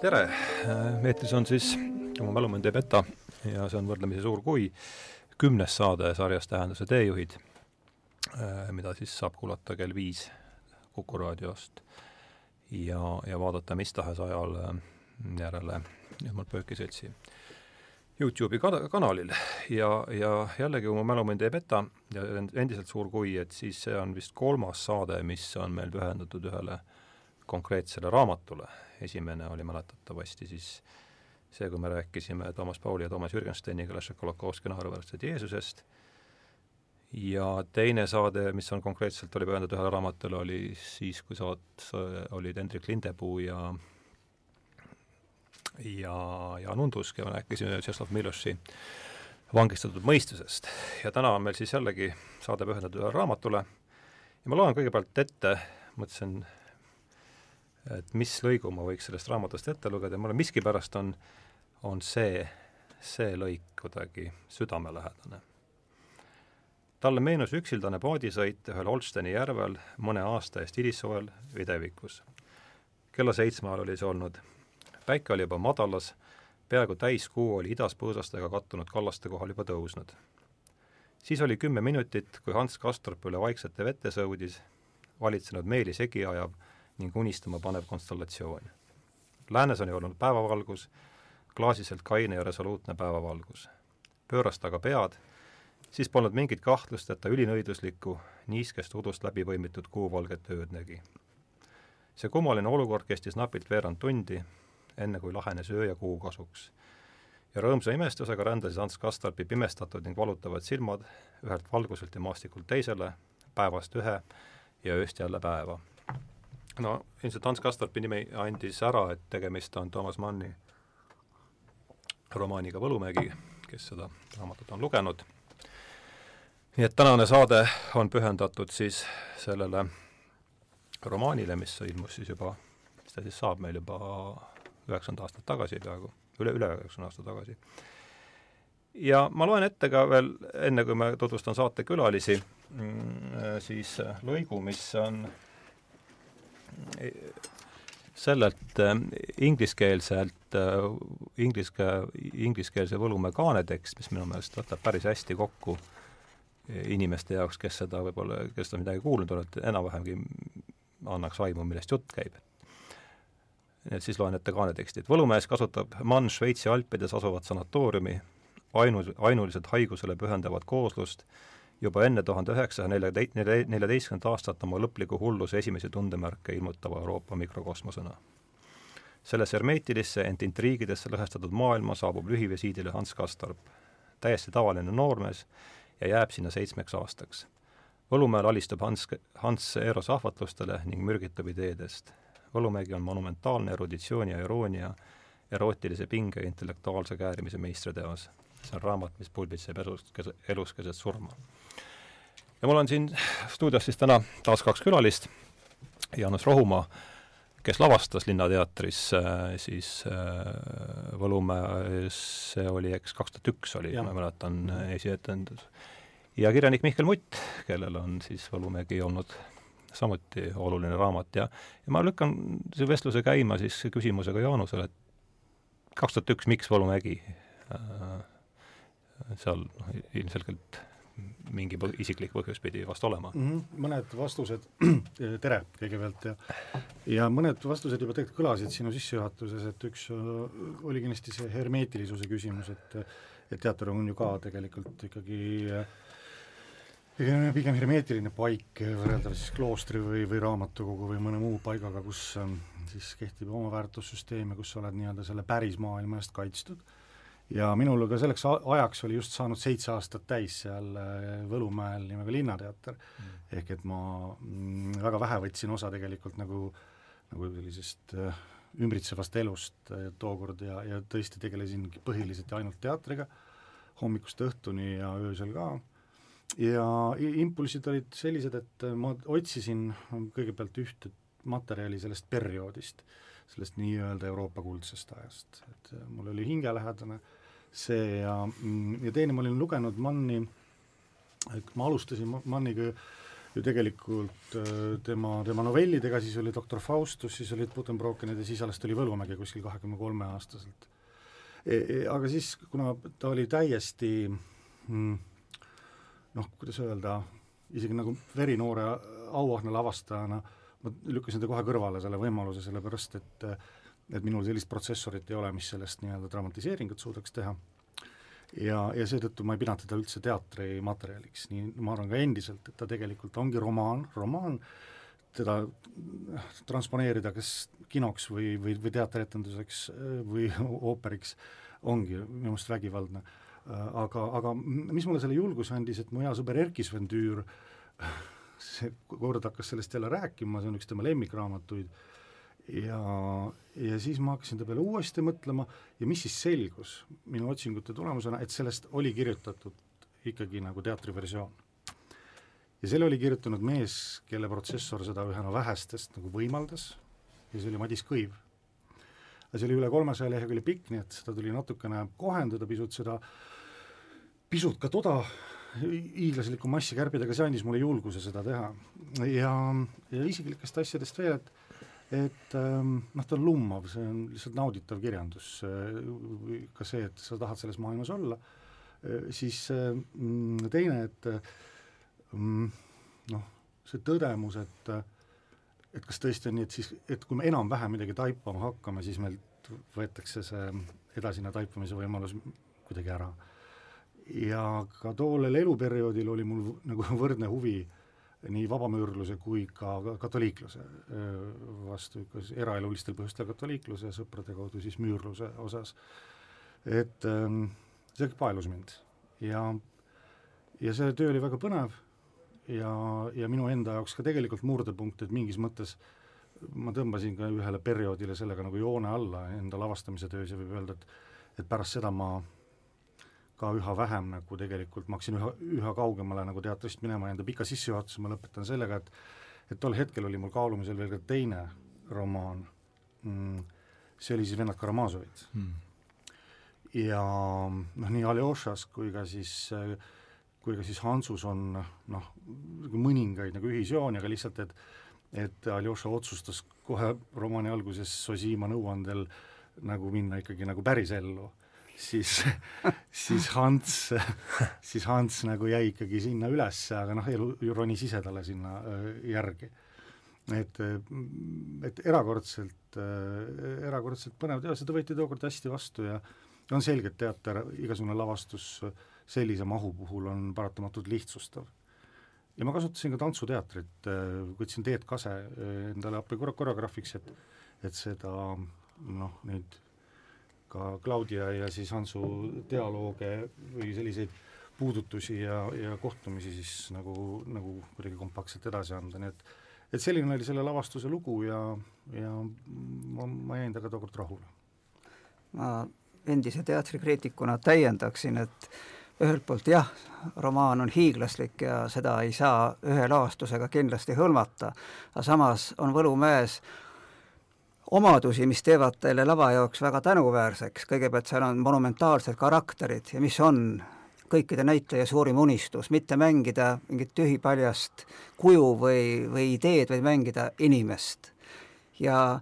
tere, eetris on siis Oma mälumõnd ei peta ja see on võrdlemisi suur kui kümnes saade sarjas Tähenduse teejuhid, mida siis saab kuulata kell viis Kuku raadiost ja, ja vaadata mis tahes ajal järele. Ilmar Pööki seltsi Youtube'i kan-, kanalil. Ja, ja jällegi, kui mu mälumõnd ei peta ja endiselt suur kui, et siis see on vist kolmas saade, mis on meil pühendatud ühele konkreetsele raamatule, esimene oli mäletatavasti siis see, kui me rääkisime Toomas Pauli ja Toomas Jürgensteiniga Lešekolokovski naeruväärsed Jeesusest, ja teine saade, mis on konkreetselt, oli pühendatud ühele raamatule, oli siis, kui saat-, olid Hendrik Lindepuu ja ja Jaan Undus, kellega rääkisime Tšeslav Miloši vangistatud mõistusest. ja täna on meil siis jällegi saade pühendatud ühele raamatule ja ma loen kõigepealt ette, mõtlesin et mis lõigu ma võiks sellest raamatust ette lugeda mulle miskipärast on, on see, see lõik kuidagi südamelähedane. talle meenus üksildane paadisõit ühel Olsteni järvel mõne aasta eest hilissuvel videvikus. kella seitsme ajal oli see olnud. päike oli juba madalas, peaaegu täiskuu oli idas põõsastega kattunud kallaste kohal juba tõusnud. siis oli kümme minutit, kui Hans Kastorp üle vaiksete vette sõudis, valitsenud meeli segi ajav ning unistama panev konstellatsioon. Läänes oli olnud päevavalgus, klaasiselt kaine ja resoluutne päevavalgus. pööras ta aga pead, siis polnud mingit kahtlust, et ta ülinõiduslikku, niiskest udust läbi põimitud kuuvalget ööd nägi. see kummaline olukord kestis napilt veerand tundi, enne kui lahenes öö ja kuu kasuks. ja rõõmsa imestusega rändasid Ants Kastarpi pimestatud ning valutavad silmad ühelt valguselt ja maastikult teisele, päevast ühe ja ööst jälle päeva no ilmselt Hans Kastorpi nimi andis ära, et tegemist on Toomas Manni romaaniga Võlumägi, kes seda raamatut on lugenud. nii et tänane saade on pühendatud siis sellele romaanile, mis ilmus siis juba, mis ta siis saab meil juba üheksakümmend aastat tagasi peaaegu, üle, üle üheksakümne aasta tagasi. ja ma loen ette ka veel, enne kui ma tutvustan saate külalisi, mm, siis lõigu, mis on sellelt äh, ingliskeelselt äh,, ingliske, ingliskeelse Võlumäe kaanetekst, mis minu meelest võtab päris hästi kokku inimeste jaoks, kes seda võib-olla, kes seda midagi kuulnud on, et enam-vähemgi annaks aimu, millest jutt käib. nii et siis loen ette kaaneteksti, et Võlumäes kasutab Mann Šveitsi alpides asuvat sanatooriumi ainu, ainuliselt haigusele pühendavat kooslust juba enne tuhande üheksasaja nelja, neljateistkümnendat aastat oma lõpliku hulluse esimesi tundemärke ilmutava Euroopa mikrokosmosena. selles hermeetilisse, ent intriigidesse lõhestatud maailma saabub lühivisiidile Hans Kastorp, täiesti tavaline noormees ja jääb sinna seitsmeks aastaks. Võlumäel alistub Hans, Hans Eros ahvatlustele ning mürgitab ideedest. Võlumägi on monumentaalne eruditsiooni ja iroonia, erootilise pinge ja intellektuaalse käärimise meistriteos. see on raamat, mis pulbitseb elus, elus keset surma ja mul on siin stuudios siis täna taas kaks külalist, Jaanus Rohumaa, kes lavastas Linnateatris äh, siis äh, Võlumäes, see oli eks kaks tuhat üks oli, ma mäletan, esietendus. ja kirjanik Mihkel Mutt, kellel on siis Võlumägi olnud samuti oluline raamat ja, ja ma lükkan selle vestluse käima siis küsimusega Jaanusele, et kaks tuhat üks, miks Võlumägi äh,? seal noh, ilmselgelt mingi põ-, isiklik põhjus pidi vast olema mm. -hmm. mõned vastused, tere kõigepealt ja ja mõned vastused juba tegelikult kõlasid sinu sissejuhatuses, et üks äh, oli kindlasti see hermeetilisuse küsimus, et et teater on ju ka tegelikult ikkagi pigem hermeetiline paik, võrreldav siis kloostri või, või raamatukogu või mõne muu paigaga, kus ähm, siis kehtib oma väärtussüsteem ja kus sa oled nii-öelda selle päris maailma eest kaitstud ja minul ka selleks ajaks oli just saanud seitse aastat täis seal äh, Võlumäel nimega Linnateater. Mm., ehk et ma mm, väga vähe võtsin osa tegelikult nagu, nagu sellisest äh, ümbritsevast elust äh, tookord ja, ja tõesti tegelesin põhiliselt ja ainult teatriga, hommikust õhtuni ja öösel ka, ja impulsid olid sellised, et ma otsisin kõigepealt ühte materjali sellest perioodist, sellest nii-öelda Euroopa kuldsest ajast, et mul oli hingelähedane äh, see ja, mm, ja teine, ma olin lugenud Manni, ma alustasin Manniga ju tegelikult tema, tema novellidega, siis oli Doktor Faustus, siis olid Buddenbrookenid ja siis alles tuli Võlumägi kuskil kahekümne kolme aastaselt e. E aga siis, kuna ta oli täiesti mm, noh, kuidas öelda, isegi nagu verinoore auahne lavastajana, ma lükkasin ta kohe kõrvale, selle võimaluse, sellepärast et et minul sellist protsessorit ei ole, mis sellest nii-öelda dramatiseeringut suudaks teha. Ja, ja seetõttu ma ei pidanud teda üldse teatrimaterjaliks, nii ma arvan ka endiselt, et ta tegelikult ongi romaan, romaan, teda transponeerida kas kinoks või, või, või teatrietenduseks või ooperiks ongi minu meelest vägivaldne. aga, aga mis mulle selle julguse andis, et mu hea sõber Erkki Sven Tüür see kord hakkas sellest jälle rääkima, see on üks tema lemmikraamatuid, ja, ja siis ma hakkasin ta peale uuesti mõtlema ja mis siis selgus minu otsingute tulemusena, et sellest oli kirjutatud ikkagi nagu teatriversioon. ja selle oli kirjutanud mees, kelle protsessor seda ühena vähestest nagu võimaldas ja see oli Madis Kõiv. see oli üle kolmesaja lehekülje pikk, nii et seda tuli natukene kohendada, pisut seda, pisut ka toda hiiglaslikku massi kärpida, aga see andis mulle julguse seda teha. ja, ja isiklikest asjadest veel, et et ähm, noh, ta on lummav, see on lihtsalt nauditav kirjandus, ka see, et sa tahad selles maailmas olla, äh, siis mm, teine, et mm, noh, see tõdemus, et et kas tõesti on nii, et siis, et kui me enam-vähem midagi taipama hakkame, siis meilt võetakse see edasine taipamise võimalus kuidagi ära. ja ka tollel eluperioodil oli mul nagu võrdne huvi äh, nii vabamüürluse kui ka katoliikluse vastu, kas eraelulistel põhjustel katoliikluse sõprade kaudu siis müürluse osas. et see paelus mind ja, ja see töö oli väga põnev ja, ja minu enda jaoks ka tegelikult murdepunkt, et mingis mõttes ma tõmbasin ka ühele perioodile sellega nagu joone alla enda lavastamise töös ja võib öelda, et et pärast seda ma ka üha vähem nagu tegelikult, ma hakkasin üha, üha kaugemale nagu teatrist minema ja enda pika sissejuhatuse ma lõpetan sellega, et et tol hetkel oli mul kaalumisel veel ka teine romaan. Mm,, see oli siis Vennad Karamaažovid mm.. ja noh, nii Aljošas kui ka siis kui ka siis Hansus on noh, mõningaid nagu ühisjooni, aga lihtsalt, et et Aljoša otsustas kohe romaani alguses Sosima nõuandel nagu minna ikkagi nagu päris ellu siis, siis Hans, siis Hans nagu jäi ikkagi sinna üles, aga noh, elu ronis ise talle sinna äh, järgi. et, et erakordselt, äh, erakordselt põnev teos, seda võeti tookord hästi vastu ja on selge, et teater, igasugune lavastus sellise mahu puhul on paratamatult lihtsustav. ja ma kasutasin ka tantsuteatrit, äh, võtsin Teet Kase endale appi koreograafiks, et et seda noh, neid ka Claudia ja siis Hansu dialoog või selliseid puudutusi ja, ja kohtumisi siis nagu, nagu kuidagi kompaktselt edasi anda, nii et et selline oli selle lavastuse lugu ja, ja ma, ma jäin temaga tookord rahule. ma endise teatrikriitikuna täiendaksin, et ühelt poolt jah, romaan on hiiglaslik ja seda ei saa ühe lavastusega kindlasti hõlmata, aga samas on Võlumäes omadusi, mis teevad teile lava jaoks väga tänuväärseks, kõigepealt seal on monumentaalsed karakterid ja mis on kõikide näitleja suurim unistus, mitte mängida mingit tühipaljast kuju või, või ideed, vaid mängida inimest. ja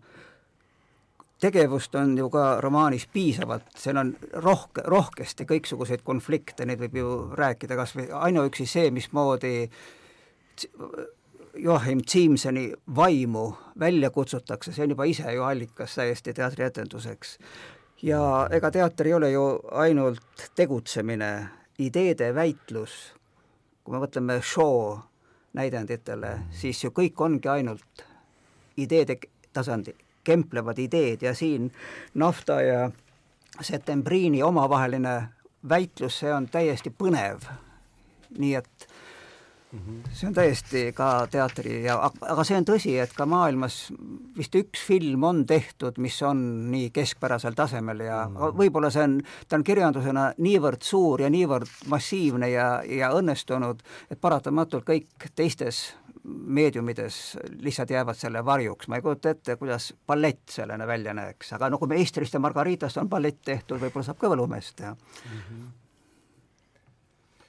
tegevust on ju ka romaanis piisavalt, seal on rohke, rohkesti kõiksuguseid konflikte, neid võib ju rääkida kas või ainuüksi see, mismoodi Joachim Ziemseni vaimu välja kutsutakse, see on juba ise ju allikas täiesti teatrietenduseks. ja ega teater ei ole ju ainult tegutsemine, ideede väitlus, kui me mõtleme show näidenditele, siis ju kõik ongi ainult ideede tasandil, kemplevad ideed ja siin Nafta ja Septembriini omavaheline väitlus, see on täiesti põnev. nii et Mm -hmm. see on täiesti ka teatri ja, aga see on tõsi, et ka maailmas vist üks film on tehtud, mis on nii keskpärasel tasemel ja mm -hmm. võib-olla see on, ta on kirjandusena niivõrd suur ja niivõrd massiivne ja, ja õnnestunud, et paratamatult kõik teistes meediumides lihtsalt jäävad selle varjuks, ma ei kujuta ette, kuidas ballett sellena välja näeks, aga no kui Meistrist ja Margaritast on ballett tehtud, võib-olla saab ka Võlumeest teha mm. -hmm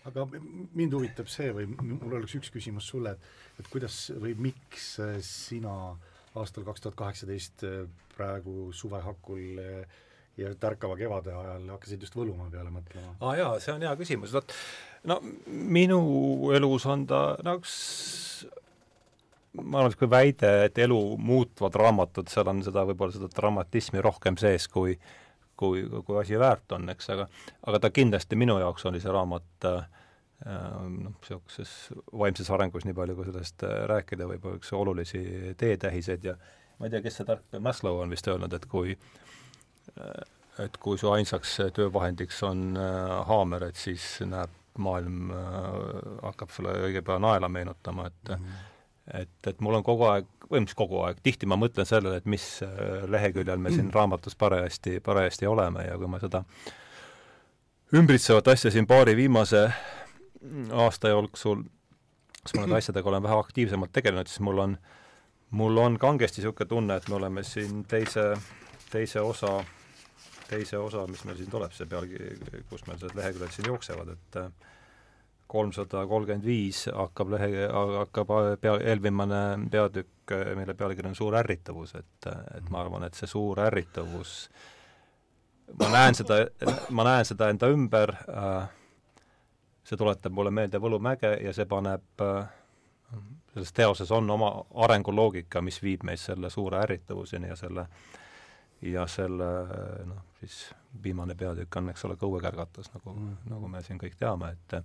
aga mind huvitab see või mul oleks üks küsimus sulle, et et kuidas või miks sina aastal kaks tuhat kaheksateist praegu suve hakul ja tärkava kevade ajal hakkasid just Võlumaa peale mõtlema? aa ah, jaa, see on hea küsimus, vot no minu elus on ta no üks ma arvan, kui väide, et elu muutvad raamatud, seal on seda, võib-olla seda dramatismi rohkem sees, kui kui, kui asi väärt on, eks, aga aga ta kindlasti minu jaoks oli see raamat äh, noh, niisuguses vaimses arengus, nii palju kui sellest äh, rääkida, võib-olla üks olulisi teetähiseid ja ma ei tea, kes see tark Maslow on vist öelnud, et kui äh, et kui su ainsaks töövahendiks on haamer, et siis näeb maailm, hakkab sulle õige pea naela meenutama, et mm -hmm et, et mul on kogu aeg, või mis kogu aeg, tihti ma mõtlen sellele, et mis äh, leheküljel me siin raamatus parajasti, parajasti oleme ja kui ma seda ümbritsevat asja siin paari viimase aasta jooksul, kus ma nende asjadega olen vähe aktiivsemalt tegelenud, siis mul on, mul on kangesti niisugune tunne, et me oleme siin teise, teise osa, teise osa, mis meil siin tuleb, see pealkiri, kus meil need leheküljed siin jooksevad, et äh, kolmsada kolmkümmend viis hakkab lehe, hakkab pea, eelviimane peatükk, mille pealkiri on Suur ärritavus, et, et ma arvan, et see suur ärritavus, ma näen seda, ma näen seda enda ümber äh,, see tuletab mulle meelde Võlumäge ja see paneb äh, selles teoses on oma arenguloogika, mis viib meid selle suure ärritavuseni ja selle ja selle noh, siis viimane peatükk on, eks ole, Kõuekärgatas, nagu mm., nagu me siin kõik teame, et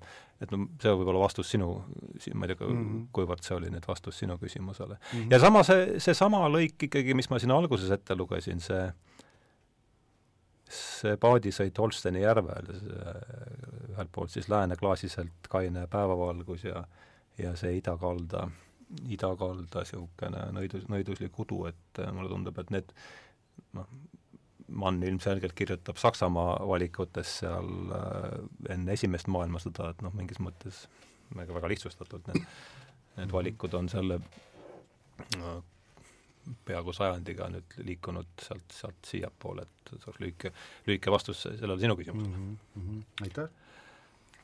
et no see võib olla vastus sinu, ma ei tea mm, -hmm. kuivõrd see oli nüüd vastus sinu küsimusele mm. -hmm. ja sama see, seesama lõik ikkagi, mis ma siin alguses ette lugesin, see see paadisõit Holsteni järvel, ühelt poolt siis lääne klaasiselt kaine päevavalgus ja ja see idakalda, idakalda niisugune nõidus, nõiduslik udu, et mulle tundub, et need noh, Mann ilmselgelt kirjutab Saksamaa valikutes seal äh, enne esimest maailmasõda, et noh, mingis mõttes väga, väga lihtsustatult need, need valikud on selle äh, peaaegu sajandiga nüüd liikunud sealt, sealt siiapoole, et see oleks lühike, lühike vastus sellele sinu küsimusele mm. -hmm. aitäh!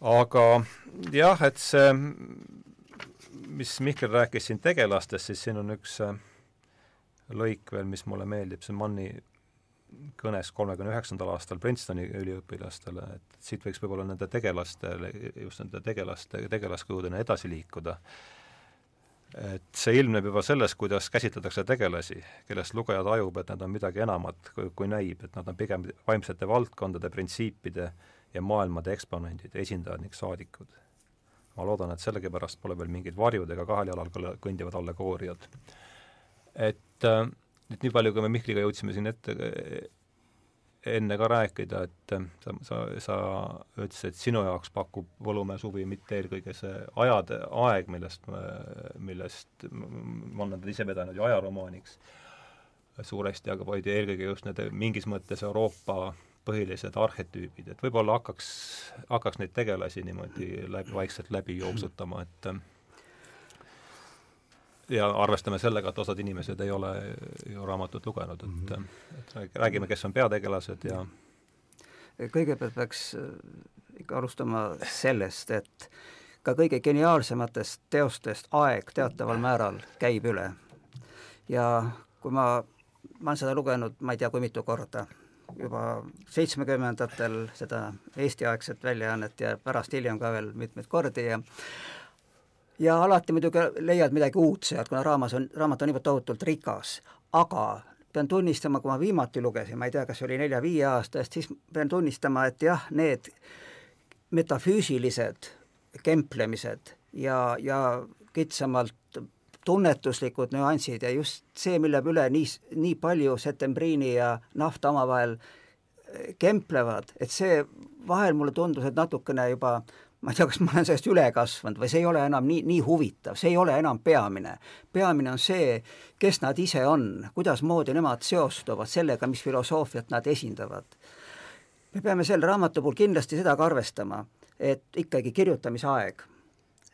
aga jah, et see, mis Mihkel rääkis siin tegelastest, siis siin on üks äh, lõik veel, mis mulle meeldib, see Manni kõnes kolmekümne üheksandal aastal Princetoni üliõpilastele, et siit võiks võib-olla nende tegelastele, just nende tegelaste, tegelaskujudena edasi liikuda. Et see ilmneb juba selles, kuidas käsitletakse tegelasi, kellest lugeja tajub, et nad on midagi enamat, kui, näib, et nad on pigem vaimsete valdkondade, printsiipide ja maailmade eksponendid, esindajad ning saadikud. ma loodan, et sellegipärast pole veel mingid varjud ega kahel jalal kõndivad allegooriad. et äh, et nii palju, kui me Mihkliga jõudsime siin ette enne ka rääkida, et sa, sa, sa ütlesid, et sinu jaoks pakub Võlumäe suvi mitte eelkõige see ajade, aeg, millest, millest ma olen teda ise vedanud ju ajaromaaniks suuresti, aga vaid eelkõige just need mingis mõttes Euroopa põhilised arhetüübid, et võib-olla hakkaks, hakkaks neid tegelasi niimoodi läbi, vaikselt läbi jooksutama, et ja arvestame sellega, et osad inimesed ei ole ju raamatut lugenud, et mm, -hmm. et räägime, kes on peategelased ja kõigepealt peaks äh, ikka alustama sellest, et ka kõige geniaalsematest teostest aeg teataval määral käib üle. ja kui ma, ma olen seda lugenud ma ei tea kui mitu korda, juba seitsmekümnendatel seda Eesti-aegset väljaannet ja pärast hiljem ka veel mitmeid kordi ja ja alati muidugi leiad midagi uut sealt, kuna raamas on, raamat on niivõrd tohutult rikas, aga pean tunnistama, kui ma viimati lugesin, ma ei tea, kas see oli nelja-viie aasta eest, siis pean tunnistama, et jah, need metafüüsilised kemplemised ja, ja kitsamalt tunnetuslikud nüansid ja just see, mille üle nii, nii palju septembriini ja nafta omavahel kemplevad, et see vahel mulle tundus, et natukene juba ma ei tea, kas ma olen sellest üle kasvanud või see ei ole enam nii, nii huvitav, see ei ole enam peamine. peamine on see, kes nad ise on, kuidasmoodi nemad seostuvad sellega, mis filosoofiat nad esindavad. me peame selle raamatu puhul kindlasti seda ka arvestama, et ikkagi kirjutamisaeg,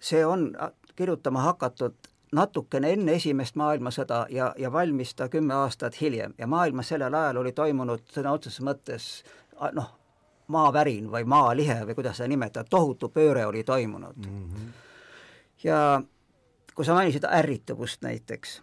see on kirjutama hakatud natukene enne Esimest maailmasõda ja, ja valmis ta kümme aastat hiljem ja maailmas sellel ajal oli toimunud sõna otseses mõttes noh, maavärin või maalihe või kuidas seda nimetada, tohutu pööre oli toimunud mm. -hmm. ja kui sa mainisid ärrituvust näiteks,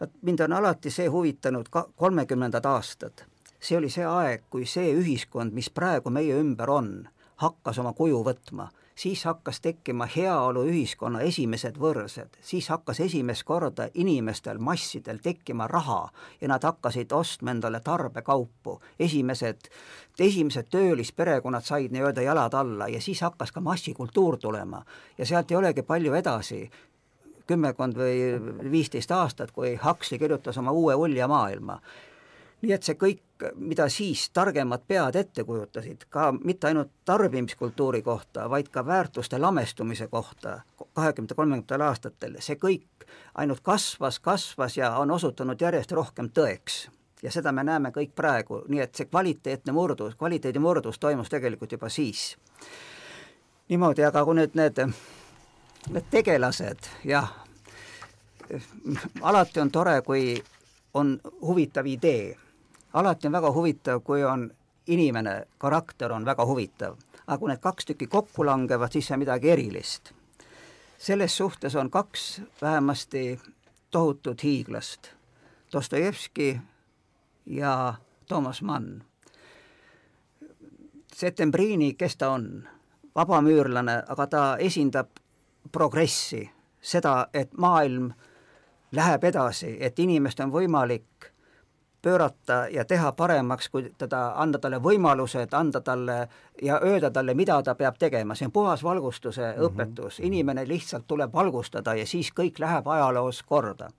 vot mind on alati see huvitanud ka kolmekümnendad aastad. see oli see aeg, kui see ühiskond, mis praegu meie ümber on, hakkas oma kuju võtma siis hakkas tekkima heaoluühiskonna esimesed võrsed, siis hakkas esimest korda inimestel, massidel tekkima raha ja nad hakkasid ostma endale tarbekaupu. esimesed, esimesed töölisperekonnad said nii-öelda jalad alla ja siis hakkas ka massikultuur tulema. Ja sealt ei olegi palju edasi. Kümmekond või viisteist aastat, kui Huxley kirjutas oma uue ulja maailma nii et see kõik, mida siis targemad pead ette kujutasid, ka mitte ainult tarbimiskultuuri kohta, vaid ka väärtuste lamestumise kohta kahekümnenda, kolmekümnendatel aastatel, see kõik ainult kasvas, kasvas ja on osutunud järjest rohkem tõeks. ja seda me näeme kõik praegu, nii et see kvaliteetne murdus, kvaliteedi murdus toimus tegelikult juba siis. niimoodi, aga kui nüüd need, need tegelased, jah, alati on tore, kui on huvitav idee alati on väga huvitav, kui on inimene, karakter on väga huvitav, aga kui need kaks tükki kokku langevad, siis see on midagi erilist. selles suhtes on kaks vähemasti tohutut hiiglast, Dostojevski ja Toomas Mann. Settembrini, kes ta on? vabamüürlane, aga ta esindab progressi, seda, et maailm läheb edasi, et inimest on võimalik pöörata ja teha paremaks, kui teda, anda talle võimalused, anda talle ja öelda talle, mida ta peab tegema, see on puhas valgustuse mm -hmm. õpetus, inimene lihtsalt tuleb valgustada ja siis kõik läheb ajaloos korda.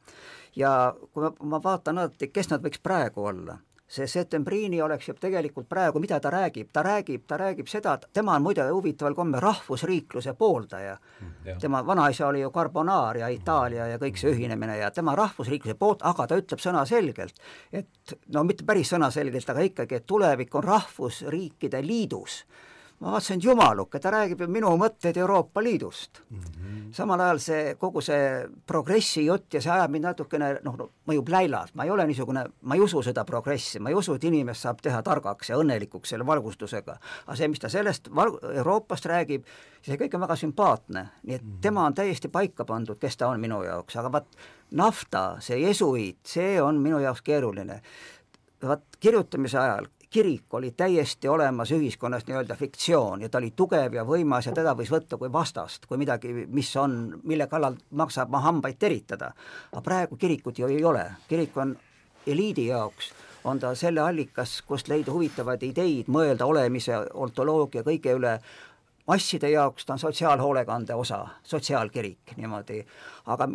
ja kui ma, ma vaatan alati, kes nad võiks praegu olla see Settembrini oleks ju tegelikult praegu, mida ta räägib, ta räägib, ta räägib seda, et tema on muide huvitaval kombel rahvusriikluse pooldaja. Mm, tema vanaisa oli ju Carbonara ja Itaalia ja kõik see ühinemine ja tema rahvusriikluse poolt, aga ta ütleb sõnaselgelt, et no mitte päris sõnaselgelt, aga ikkagi, et tulevik on rahvusriikide liidus ma vaatasin, et jumaluke, ta räägib ju minu mõtteid Euroopa Liidust mm. -hmm. samal ajal see, kogu see progressi jutt ja see ajab mind natukene noh no,, mõjub läilalt, ma ei ole niisugune, ma ei usu seda progressi, ma ei usu, et inimest saab teha targaks ja õnnelikuks selle valgustusega. aga see, mis ta sellest val-, Euroopast räägib, see kõik on väga sümpaatne, nii et mm -hmm. tema on täiesti paika pandud, kes ta on minu jaoks, aga vaat nafta, see jesuiit, see on minu jaoks keeruline. vaat kirjutamise ajal kirik oli täiesti olemas ühiskonnas nii-öelda fiktsioon ja ta oli tugev ja võimas ja teda võis võtta kui vastast, kui midagi, mis on, mille kallal maksab ma hambaid teritada. aga praegu kirikut ju ei ole, kirik on eliidi jaoks, on ta selle allikas, kust leida huvitavaid ideid, mõelda olemise, ontoloogia, kõige üle, masside jaoks ta on sotsiaalhoolekande osa, sotsiaalkirik niimoodi, aga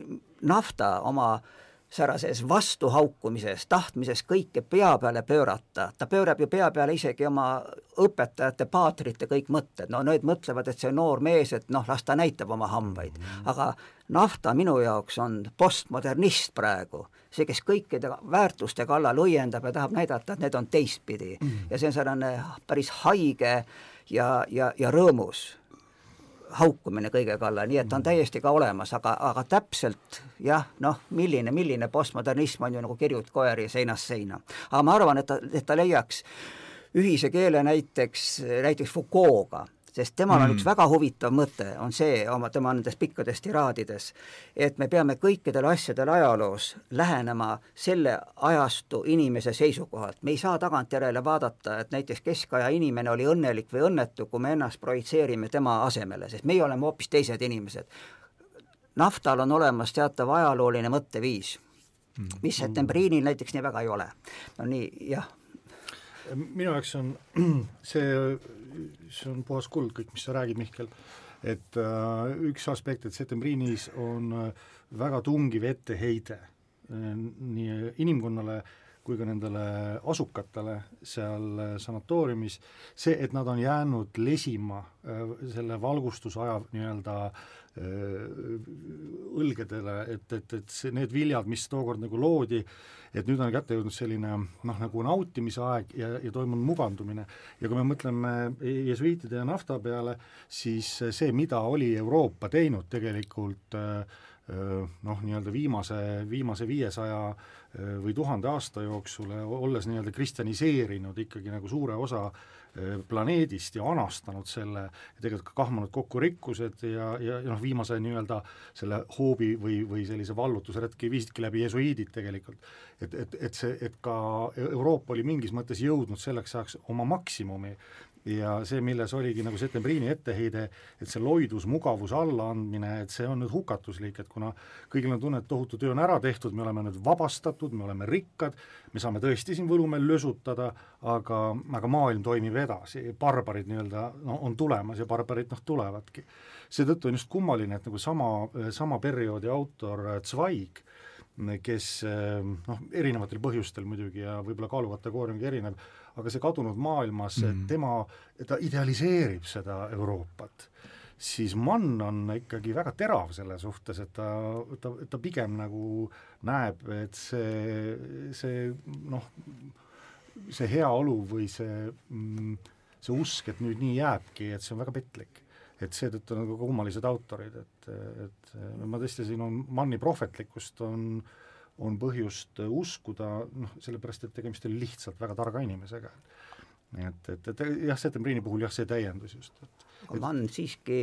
nafta oma äh, särases vastuhaukumises, tahtmises kõike pea peale pöörata, ta pöörab ju pea peale isegi oma õpetajate, paatrite kõik mõtted, no need mõtlevad, et see noor mees, et noh, las ta näitab oma hambaid. Mm, aga nafta minu jaoks on postmodernist praegu, see, kes kõikide väärtuste kallal õiendab ja tahab näidata, et need on teistpidi. Mm. Ja see on selline päris haige ja, ja, ja rõõmus haukumine kõige kallal, nii et ta on täiesti ka olemas, aga, aga täpselt jah, noh, milline, milline postmodernism on ju nagu kirjut koeri seinast seina. aga ma arvan, et ta, et ta leiaks ühise keele näiteks, näiteks Foucault'ga sest temal on mm. üks väga huvitav mõte, on see oma, tema nendes pikkades tiraadides, et me peame kõikidele asjadele ajaloos lähenema selle ajastu inimese seisukohalt. me ei saa tagantjärele vaadata, et näiteks keskaja inimene oli õnnelik või õnnetu, kui me ennast projitseerime tema asemele, sest meie oleme hoopis teised inimesed. naftal on olemas teatav ajalooline mõtteviis, mm. mis septembriinil näiteks nii väga ei ole. no nii, jah minu jaoks on see see on puhas kuld, kõik, mis sa räägid, Mihkel, et äh, üks aspekt, et septembriinis on äh, väga tungiv etteheide äh, nii inimkonnale kui ka nendele asukatele seal äh, sanatooriumis, see, et nad on jäänud lesima äh, selle valgustusaja nii-öelda äh, õlgedele, et, et, et see, need viljad, mis tookord nagu loodi, et nüüd on kätte jõudnud selline noh, nagu nautimise aeg ja, ja toimunud mugandumine. ja kui me mõtleme jesuiitide ja nafta peale, siis see, mida oli Euroopa teinud tegelikult äh, noh, nii-öelda viimase, viimase viiesaja või tuhande aasta jooksul, olles nii-öelda kristjaniseerinud ikkagi nagu suure osa planeedist ja anastanud selle ja tegelikult ka kahmunud kokku rikkused ja, ja, ja noh, viimase nii-öelda selle hoobi või, või sellise vallutusretki viisidki läbi jesuiidid tegelikult. et, et, et see, et ka Euroopa oli mingis mõttes jõudnud selleks ajaks oma maksimumi ja see, milles oligi nagu Setembriini etteheide, et see loidus mugavuse allaandmine, et see on nüüd hukatuslik, et kuna kõigil on tunne, et tohutu töö on ära tehtud, me oleme nüüd vabastatud, me oleme rikkad, me saame tõesti siin Võlumäel lösutada, aga, aga maailm toimib edasi, barbarid nii-öelda no on tulemas ja barbarid noh, tulevadki. seetõttu on just kummaline, et nagu sama, sama perioodi autor Zweig, kes noh, erinevatel põhjustel muidugi ja võib-olla kaalukategooriumgi erinev, aga see kadunud maailmas mm., tema, ta idealiseerib seda Euroopat, siis Mann on ikkagi väga terav selle suhtes, et ta, ta, ta pigem nagu näeb, et see, see noh, see heaolu või see, mm, see usk, et nüüd nii jääbki, et see on väga petlik et seetõttu nagu kummalised autorid, et, et ma tõesti, siin on Manni prohvetlikkust on äh, on põhjust uskuda, noh, sellepärast et tegemist oli lihtsalt väga targa inimesega. et, et, et jah, Setembriini puhul jah, see täiendus just, et aga Mann siiski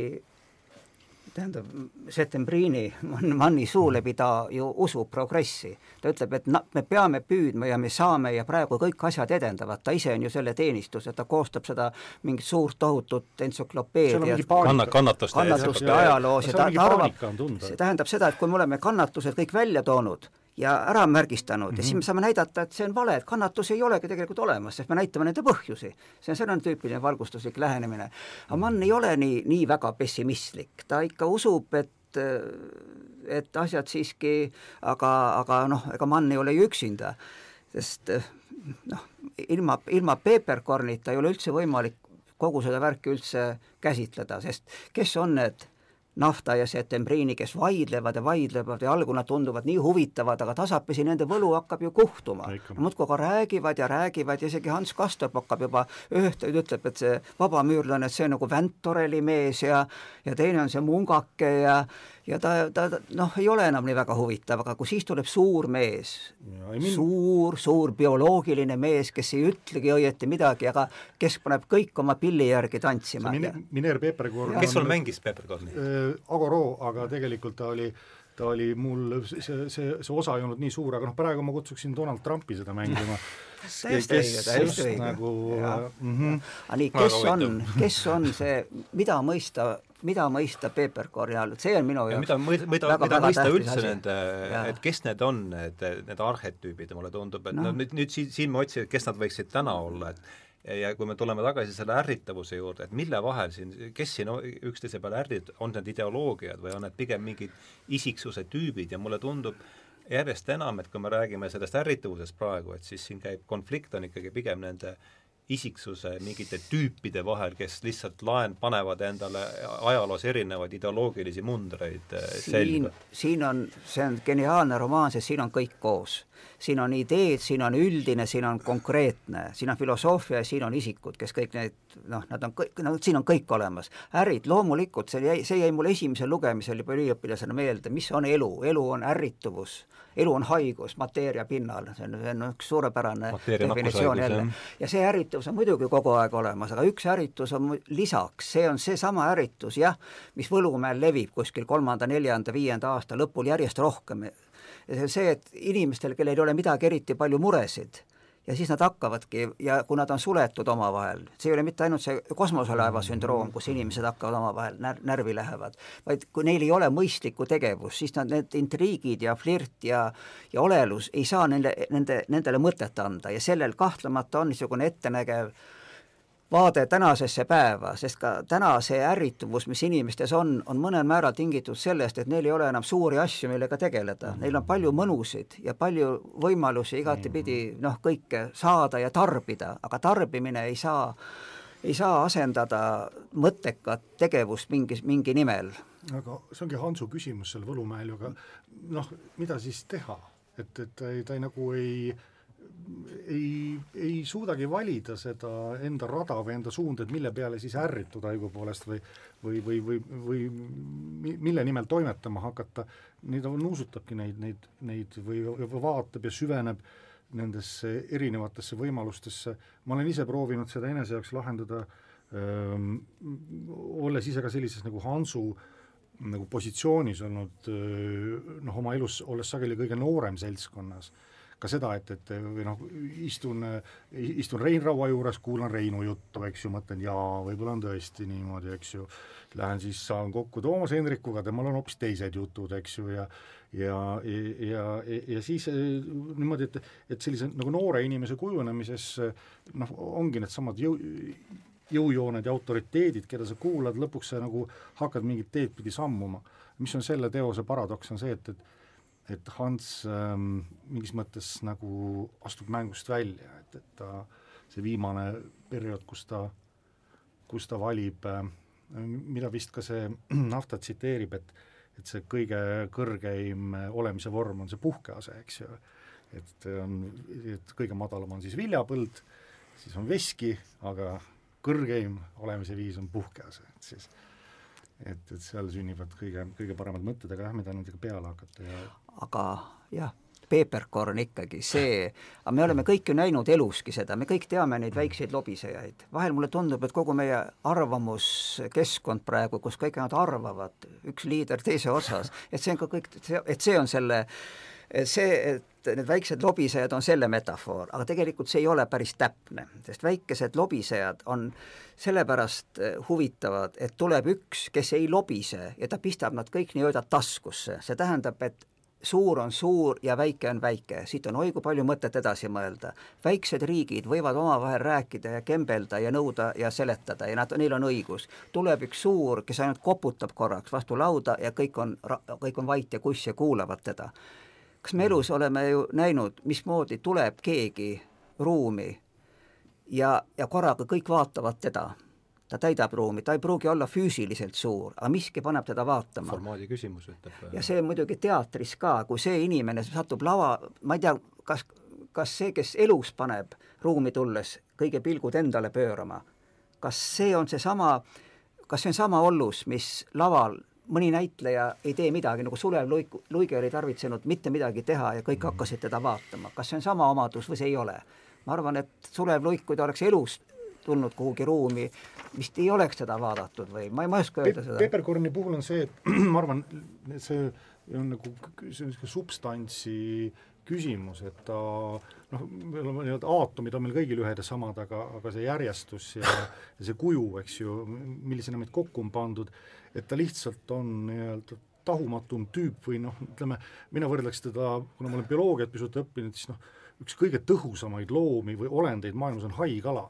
tähendab, Setembriini, Manni suu läbi ta ju usub progressi. ta ütleb, et na-, me peame püüdma ja me saame ja praegu kõik asjad edendavad, ta ise on ju selle teenistus, et ta koostab seda mingit suurt tohutut entsüklopeediat kanna-, kannatuste, kannatuste ajaloos ja ta, ta arvab, see tähendab seda, et kui me oleme kannatused kõik välja toonud, ja ära märgistanud mm -hmm. ja siis me saame näidata, et see on vale, et kannatusi ei olegi tegelikult olemas, sest me näitame nende põhjusi. see on selline tüüpiline valgustuslik lähenemine. aga Mann ei ole nii, nii väga pessimistlik, ta ikka usub, et et asjad siiski, aga, aga noh, ega Mann ei ole ju üksinda, sest noh, ilma, ilma peeperkornita ei ole üldse võimalik kogu seda värki üldse käsitleda, sest kes on need Nafta ja Setembriini, kes vaidlevad ja vaidlevad ja algul nad tunduvad nii huvitavad, aga tasapisi nende võlu hakkab ju kuhtuma. muudkui aga räägivad ja räägivad ja isegi Hans Kastorp hakkab juba ühte, ütleb, et see vabamüürlane, et see on nagu Väntoreli mees ja ja teine on see mungake ja ja ta, ta, noh, ei ole enam nii väga huvitav, aga kui siis tuleb suur mees, min... suur, suur bioloogiline mees, kes ei ütlegi õieti midagi, aga kes paneb kõik oma pilli järgi tantsima. Mine, Miner Peeperkorn kes sul mängis Peeperkorni äh,? Agoro, aga tegelikult ta oli ta oli mul, see, see, see osa ei olnud nii suur, aga noh, praegu ma kutsuksin Donald Trumpi seda mängima täiesti õige, täiesti õige. nagu mm -hmm. aga nii, kes on, kes on see, mida mõista mida mõista peeperkorni all, et see on minu jaoks mida, mida, mida, mida mõista üldse asi. nende, et kes need on, need, need arhetüübid ja mulle tundub, et no, no nüüd, nüüd siin, siin ma otsin, et kes nad võiksid täna olla, et ja kui me tuleme tagasi selle ärritavuse juurde, et mille vahel siin, kes siin üksteise peale ärrit-, on need ideoloogiad või on need pigem mingid isiksuse tüübid ja mulle tundub järjest enam, et kui me räägime sellest ärritavusest praegu, et siis siin käib konflikt on ikkagi pigem nende äh, isiksuse mingite tüüpide vahel, kes lihtsalt laen-, panevad endale ajaloos erinevaid ideoloogilisi mundreid eh, selga. siin on, see on geniaalne romaan, sest siin on kõik koos. Siin on ideed, siin on üldine, siin on konkreetne, siin on filosoofia ja siin on isikud, kes kõik need noh, nad on kõik, no siin on kõik olemas. ärid, loomulikult, see jäi, see jäi mulle esimesel lugemisel juba üliõpilasena meelde, mis on elu, elu on ärrituvus elu on haigus mateeria pinnal, see on, see on üks suurepärane mateeria definitsioon jälle. ja see ärritus on muidugi kogu aeg olemas, aga üks ärritus on lisaks, see on seesama ärritus jah, mis Võlumäel levib kuskil kolmanda, neljanda, viienda aasta lõpul järjest rohkem. See, et inimestel, kellel ei ole midagi eriti palju muresid, ja siis nad hakkavadki ja kui nad on suletud omavahel, see ei ole mitte ainult see kosmoselaeva sündroom, kus inimesed hakkavad omavahel när-, närvi lähevad, vaid kui neil ei ole mõistlikku tegevust, siis nad, need intriigid ja flirt ja ja olelus ei saa neile, nende, nendele mõtet anda. Ja sellel kahtlemata on niisugune ettenägev äh, vaade tänasesse päeva, sest ka täna see ärrituvus, mis inimestes on, on mõnel määral tingitud sellest, et neil ei ole enam suuri asju, millega tegeleda, neil on palju mõnusid ja palju võimalusi igatepidi noh, kõike saada ja tarbida, aga tarbimine ei saa, ei saa asendada mõttekat tegevust mingis, mingi nimel. aga see ongi Hansu küsimus seal Võlumäel ju, aga noh, mida siis teha, et, et ta ei, ta ei nagu ei ei, ei suudagi valida seda enda rada või enda suunda, et mille peale siis ärrituda õigupoolest või või, või, või, või mille nimel toimetama hakata, neid nuusutabki neid, neid, neid või, või vaatab ja süveneb nendesse erinevatesse võimalustesse, ma olen ise proovinud seda enese jaoks lahendada öö, olles ise ka sellises nagu Hansu nagu positsioonis olnud noh, oma elus olles sageli kõige noorem seltskonnas ka seda, et, et või noh, istun, istun Rein Raua juures, kuulan Reinu juttu, eks ju, mõtlen jaa, võib-olla on tõesti niimoodi, eks ju, lähen siis saan kokku Toomas Hendrikuga, temal on hoopis teised jutud, eks ju, ja ja, ja, ja, ja siis eh, niimoodi, et, et sellise nagu noore inimese kujunemises noh, ongi needsamad jõu, jõujooned ja autoriteedid, keda sa kuulad, lõpuks sa nagu hakkad mingit teed pidi sammuma. mis on selle teose paradoks, on see, et, et et Hans ähm, mingis mõttes nagu astub mängust välja, et, et ta, see viimane periood, kus ta, kus ta valib äh,, mida vist ka see Nafta tsiteerib, et et see kõige kõrgeim olemise vorm on see puhkease, eks ju, et on, et kõige madalam on siis viljapõld, siis on veski, aga kõrgeim olemise viis on puhkease, et siis et, et seal sünnivad kõige, kõige paremad mõtted, aga jah, mida nendega peale hakata ja aga jah, peeperkorn ikkagi, see, aga me oleme kõik ju näinud eluski seda, me kõik teame neid väikseid lobisejaid. vahel mulle tundub, et kogu meie arvamuskeskkond praegu, kus kõik nad arvavad, üks liider teise otsas, et see on ka kõik, et see on selle, see, et need väiksed lobisejad on selle metafoor, aga tegelikult see ei ole päris täpne, sest väikesed lobisejad on sellepärast huvitavad, et tuleb üks, kes ei lobise ja ta pistab nad kõik nii-öelda taskusse, see tähendab, et suur on suur ja väike on väike, siit on oi kui palju mõtet edasi mõelda. väiksed riigid võivad omavahel rääkida ja kembelda ja nõuda ja seletada ja nad, neil on õigus. tuleb üks suur, kes ainult koputab korraks vastu lauda ja kõik on, kõik on vait ja kuss ja kuulavad teda. Kas me elus oleme ju näinud, mismoodi tuleb keegi ruumi ja, ja korraga kõik vaatavad teda ta täidab ruumi, ta ei pruugi olla füüsiliselt suur, aga miski paneb teda vaatama. formaadi küsimus, ütleb. ja see muidugi teatris ka, kui see inimene satub lava, ma ei tea, kas, kas see, kes elus paneb ruumi tulles kõige pilgud endale pöörama, kas see on seesama, kas see on sama ollus, mis laval mõni näitleja ei tee midagi, nagu Sulev Luik, Luige oli tarvitsenud mitte midagi teha ja kõik mm. hakkasid teda vaatama, kas see on sama omadus või see ei ole? ma arvan, et Sulev Luik, kui ta oleks elus tulnud kuhugi ruumi, vist ei oleks seda vaadatud või ma ei, ma ei oska öelda seda. Peppercorni puhul on see, et ma arvan, see on nagu niisugune substantsi küsimus, et ta noh, meil on nii-öelda aatomid on meil kõigil ühed ja samad, aga, aga see järjestus ja, ja see kuju, eks ju, millisena meid kokku on pandud, et ta lihtsalt on nii-öelda tahumatum tüüp või noh, ütleme, mina võrdleks teda, kuna ma olen bioloogiat pisut õppinud, siis noh, üks kõige tõhusamaid loomi või olendeid maailmas on haikala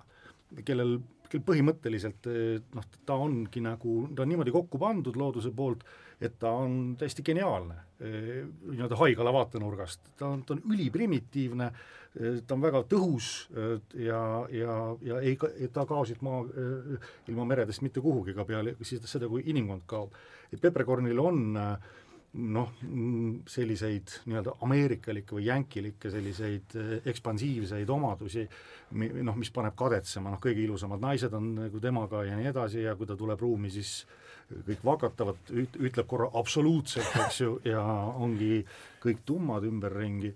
kellel, kel põhimõtteliselt eh, noh, ta ongi nagu, ta on niimoodi kokku pandud looduse poolt, et ta on täiesti geniaalne eh, nii-öelda haigala vaatenurgast, ta on, ta on üliprimitiivne, eh, ta on väga tõhus ja, ja, ja ei, ta kao siit maa, ilma meredest mitte kuhugi ka peale seda, kui inimkond kaob. et peprekornil on äh, noh, selliseid nii-öelda ameerikalikke või jänkilikke selliseid eh, ekspansiivseid omadusi, noh, mis paneb kadetsema, noh, kõige ilusamad naised on nagu temaga ja nii edasi ja kui ta tuleb ruumi, siis kõik vakatavad, ütleb korra absoluutselt, eks ju, ja ongi kõik tummad ümberringi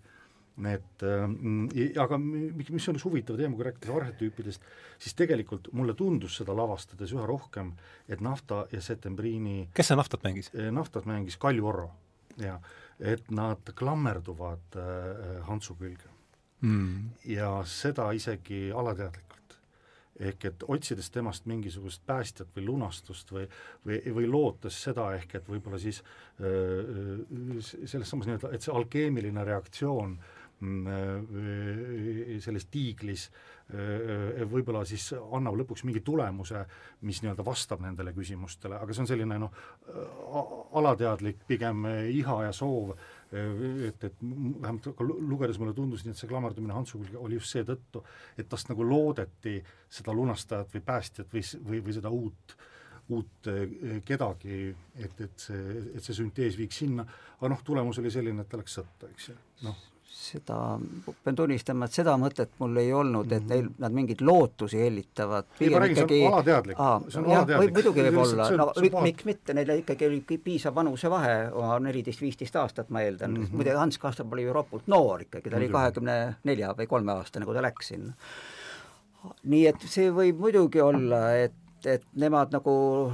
et äh, aga mis on üks huvitav teema, kui rääkida arhetüüpidest, siis tegelikult mulle tundus seda lavastades üha rohkem, et Nafta ja Setembriini kes see Naftat mängis? Äh, Naftat mängis Kalju Orro, jaa. et nad klammerduvad äh, Hansu külge mm.. ja seda isegi alateadlikult ehk et otsides temast mingisugust päästjat või lunastust või, või, või lootes seda ehk et võib-olla siis äh, selles samas nii-öelda, et see alkeemiline reaktsioon äh, äh, selles tiiglis äh, võib-olla siis annab lõpuks mingi tulemuse, mis nii-öelda vastab nendele küsimustele, aga see on selline noh, alateadlik pigem iha ja soov, et, et vähemalt lugedes mulle tundus nii, et see klammerdumine Hansu külge oli just seetõttu, et tast nagu loodeti seda lunastajat või päästjat või, või, või seda uut uut kedagi, et, et see, et see süntees viiks sinna, aga noh, tulemus oli selline, et ta läks sõtta, eks ju, noh seda, pean tunnistama, et seda mõtet mul ei olnud, et neil, nad mingeid lootusi hellitavad. ei, ma räägin, see on alateadlik, see on alateadlik. muidugi võib olla, no miks mitte, neil ikkagi oli piisav vanusevahe, neliteist-viisteist aastat, ma eeldan mm, -hmm. muide Hans Kastorp oli ju ropult noor ikkagi, ta oli kahekümne nelja või kolmeaastane, kui ta läks sinna. nii et see võib muidugi olla, et et nemad nagu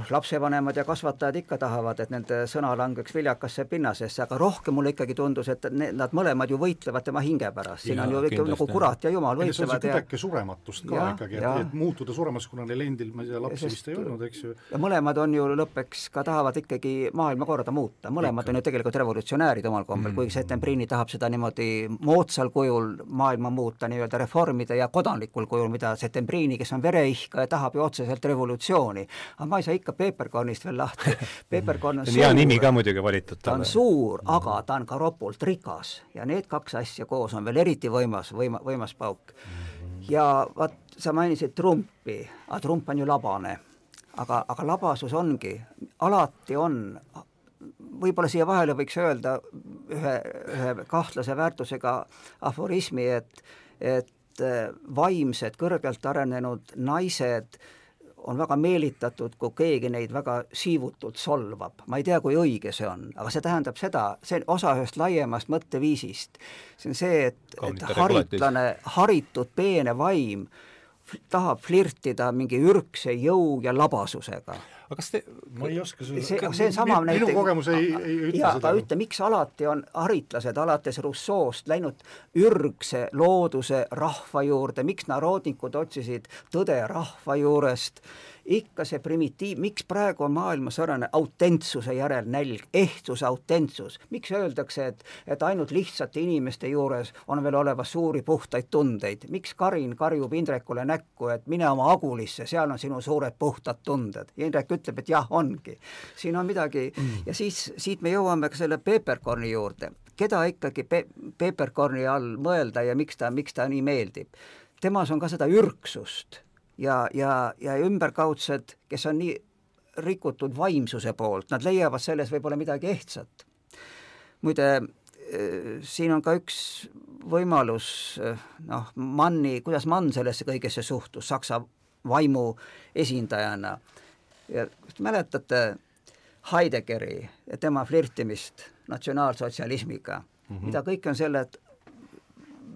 lapsevanemad ja kasvatajad ikka tahavad, et nende sõna langeks viljakasse pinnasesse, aga rohkem mulle ikkagi tundus, et ne, nad mõlemad ju võitlevad tema hinge pärast, siin ja, on ju ikka nagu kurat ja jumal võitlevad ja kuidagi surematust ka ja, ikkagi, et, et muutuda suremaks, kuna neil endil, ma ei tea, lapsi vist ei olnud, eks ju. ja mõlemad on ju lõppeks ka tahavad ikkagi maailmakorda muuta, mõlemad ikka. on ju tegelikult revolutsionäärid omal kombel mm., kuigi Settembrini tahab seda niimoodi moodsal kujul maailma muuta, nii-öelda reformida ja kodanlikul kujul, mida Settembrini, kes on vereihkaja, tahab ju otseselt revolutsiooni revolutsiooni. aga ma ei saa ikka Peeperkornist veel lahti. Peeperkorn on suur. hea nimi ka muidugi valitud talle. ta on suur, aga ta on ka ropult rikas ja need kaks asja koos on veel eriti võimas, võima, võimas pauk. ja vaat, sa mainisid Trumpi, aga Trump on ju labane. aga, aga labasus ongi, alati on võib-olla siia vahele võiks öelda ühe, ühe kahtlase väärtusega aforismi, et, et vaimsed, kõrgelt arenenud naised on väga meelitatud, kui keegi neid väga siivutult solvab. ma ei tea, kui õige see on, aga see tähendab seda, see on osa ühest laiemast mõtteviisist. see on see, et, et haritlane, haritud peene vaim tahab flirtida mingi ürgse jõu ja labasusega aga kas te ma ei oska see, see, see on sama minu, minu kogemus ei, ei ütle ja, seda. aga ütle, miks alati on haritlased alates Rousseau'st läinud ürgse looduse rahva juurde, miks narodnikud otsisid tõde rahva juurest ikka see primitiiv, miks praegu on maailmas säärane autentsuse järel nälg, ehtsuse autentsus, miks öeldakse, et, et ainult lihtsate inimeste juures on veel olemas suuri puhtaid tundeid, miks Karin karjub Indrekule näkku, et mine oma agulisse, seal on sinu suured puhtad tunded? Ja Indrek ütleb, et jah, ongi. siin on midagi. Mm. ja siis siit me jõuame ka selle peeperkorni juurde, keda ikkagi pe-, peeperkorni all mõelda ja miks ta, miks ta nii meeldib. temas on ka seda ürgsust ja, ja, ja ümberkaudsed, kes on nii rikutud vaimsuse poolt, nad leiavad selles võib-olla midagi ehtsat. muide, eh, siin on ka üks võimalus, eh, noh, Manni, kuidas Mann sellesse kõigesse suhtus, Saksa vaimu esindajana. ja kas te mäletate Heideggeri ja tema flirtimist natsionaalsotsialismiga mm, -hmm. mida kõike on selle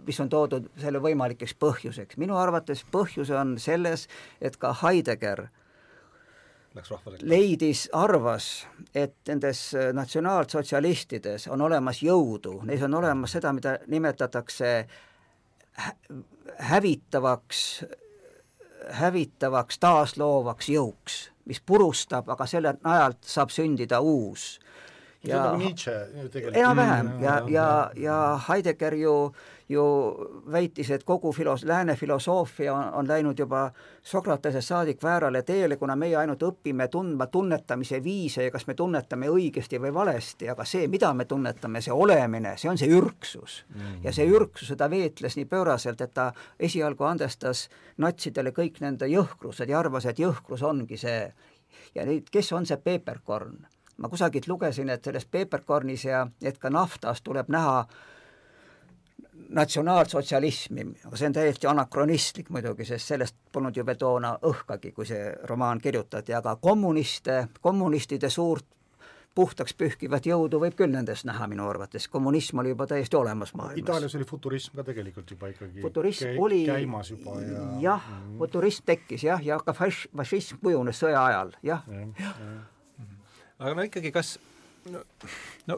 mis on toodud selle võimalikeks põhjuseks. minu arvates põhjus on selles, et ka Heidegger leidis, arvas, et nendes natsionaalsotsialistides on olemas jõudu, neis on olemas seda, mida nimetatakse hävitavaks, hävitavaks taasloovaks jõuks, mis purustab, aga selle najalt saab sündida uus. Ja nagu enam-vähem ja, ja, ja, ja Heidegger ju ju väitis, et kogu filos-, lääne filosoofia on, on läinud juba Sokratesest saadik väärale teele, kuna meie ainult õpime tundma tunnetamise viise ja kas me tunnetame õigesti või valesti, aga see, mida me tunnetame, see olemine, see on see ürgsus mm. -hmm. ja see ürgsuse ta veetles nii pööraselt, et ta esialgu andestas natsidele kõik nende jõhkrused ja arvas, et jõhkrus ongi see. ja nüüd, kes on see peeperkorn? ma kusagilt lugesin, et selles peeperkornis ja et ka naftas tuleb näha natsionaalsotsialismi, aga see on täiesti anakronistlik muidugi, sest sellest polnud ju veel toona õhkagi, kui see romaan kirjutati, aga kommuniste, kommunistide suurt puhtaks pühkivat jõudu võib küll nendes näha minu arvates, kommunism oli juba täiesti olemas maailmas. Itaalias oli futurism ka tegelikult juba ikkagi futurism käi, oli käimas juba ja jah mm, -hmm. futurism tekkis jah, ja ka faš-, fašism kujunes sõja ajal, jah ja, ja. ja.. aga no ikkagi, kas no, no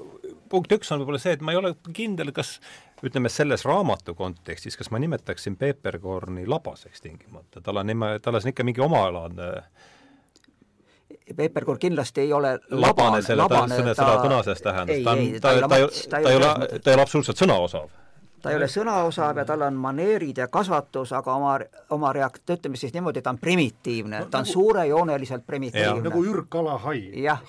punkt üks on võib-olla see, et ma ei ole kindel, kas ütleme, selles raamatu kontekstis, kas ma nimetaksin Peeperkorni labaseks tingimata, tal on nime, tal on ikka mingi omalaadne Peeperkorn kindlasti ei ole labane, labane labane, ta, selle sõna tänases tähenduses, ta on, ta, ta, ta, ta ei ole, ta ei ole absoluutselt sõnaosav ta ei ole sõnaosav ja tal on maneerid ja kasvatus, aga oma, oma reakt-, ütleme siis niimoodi, ta on primitiivne no,, ta on nagu, suurejooneliselt primitiivne. nagu ürgkala hai.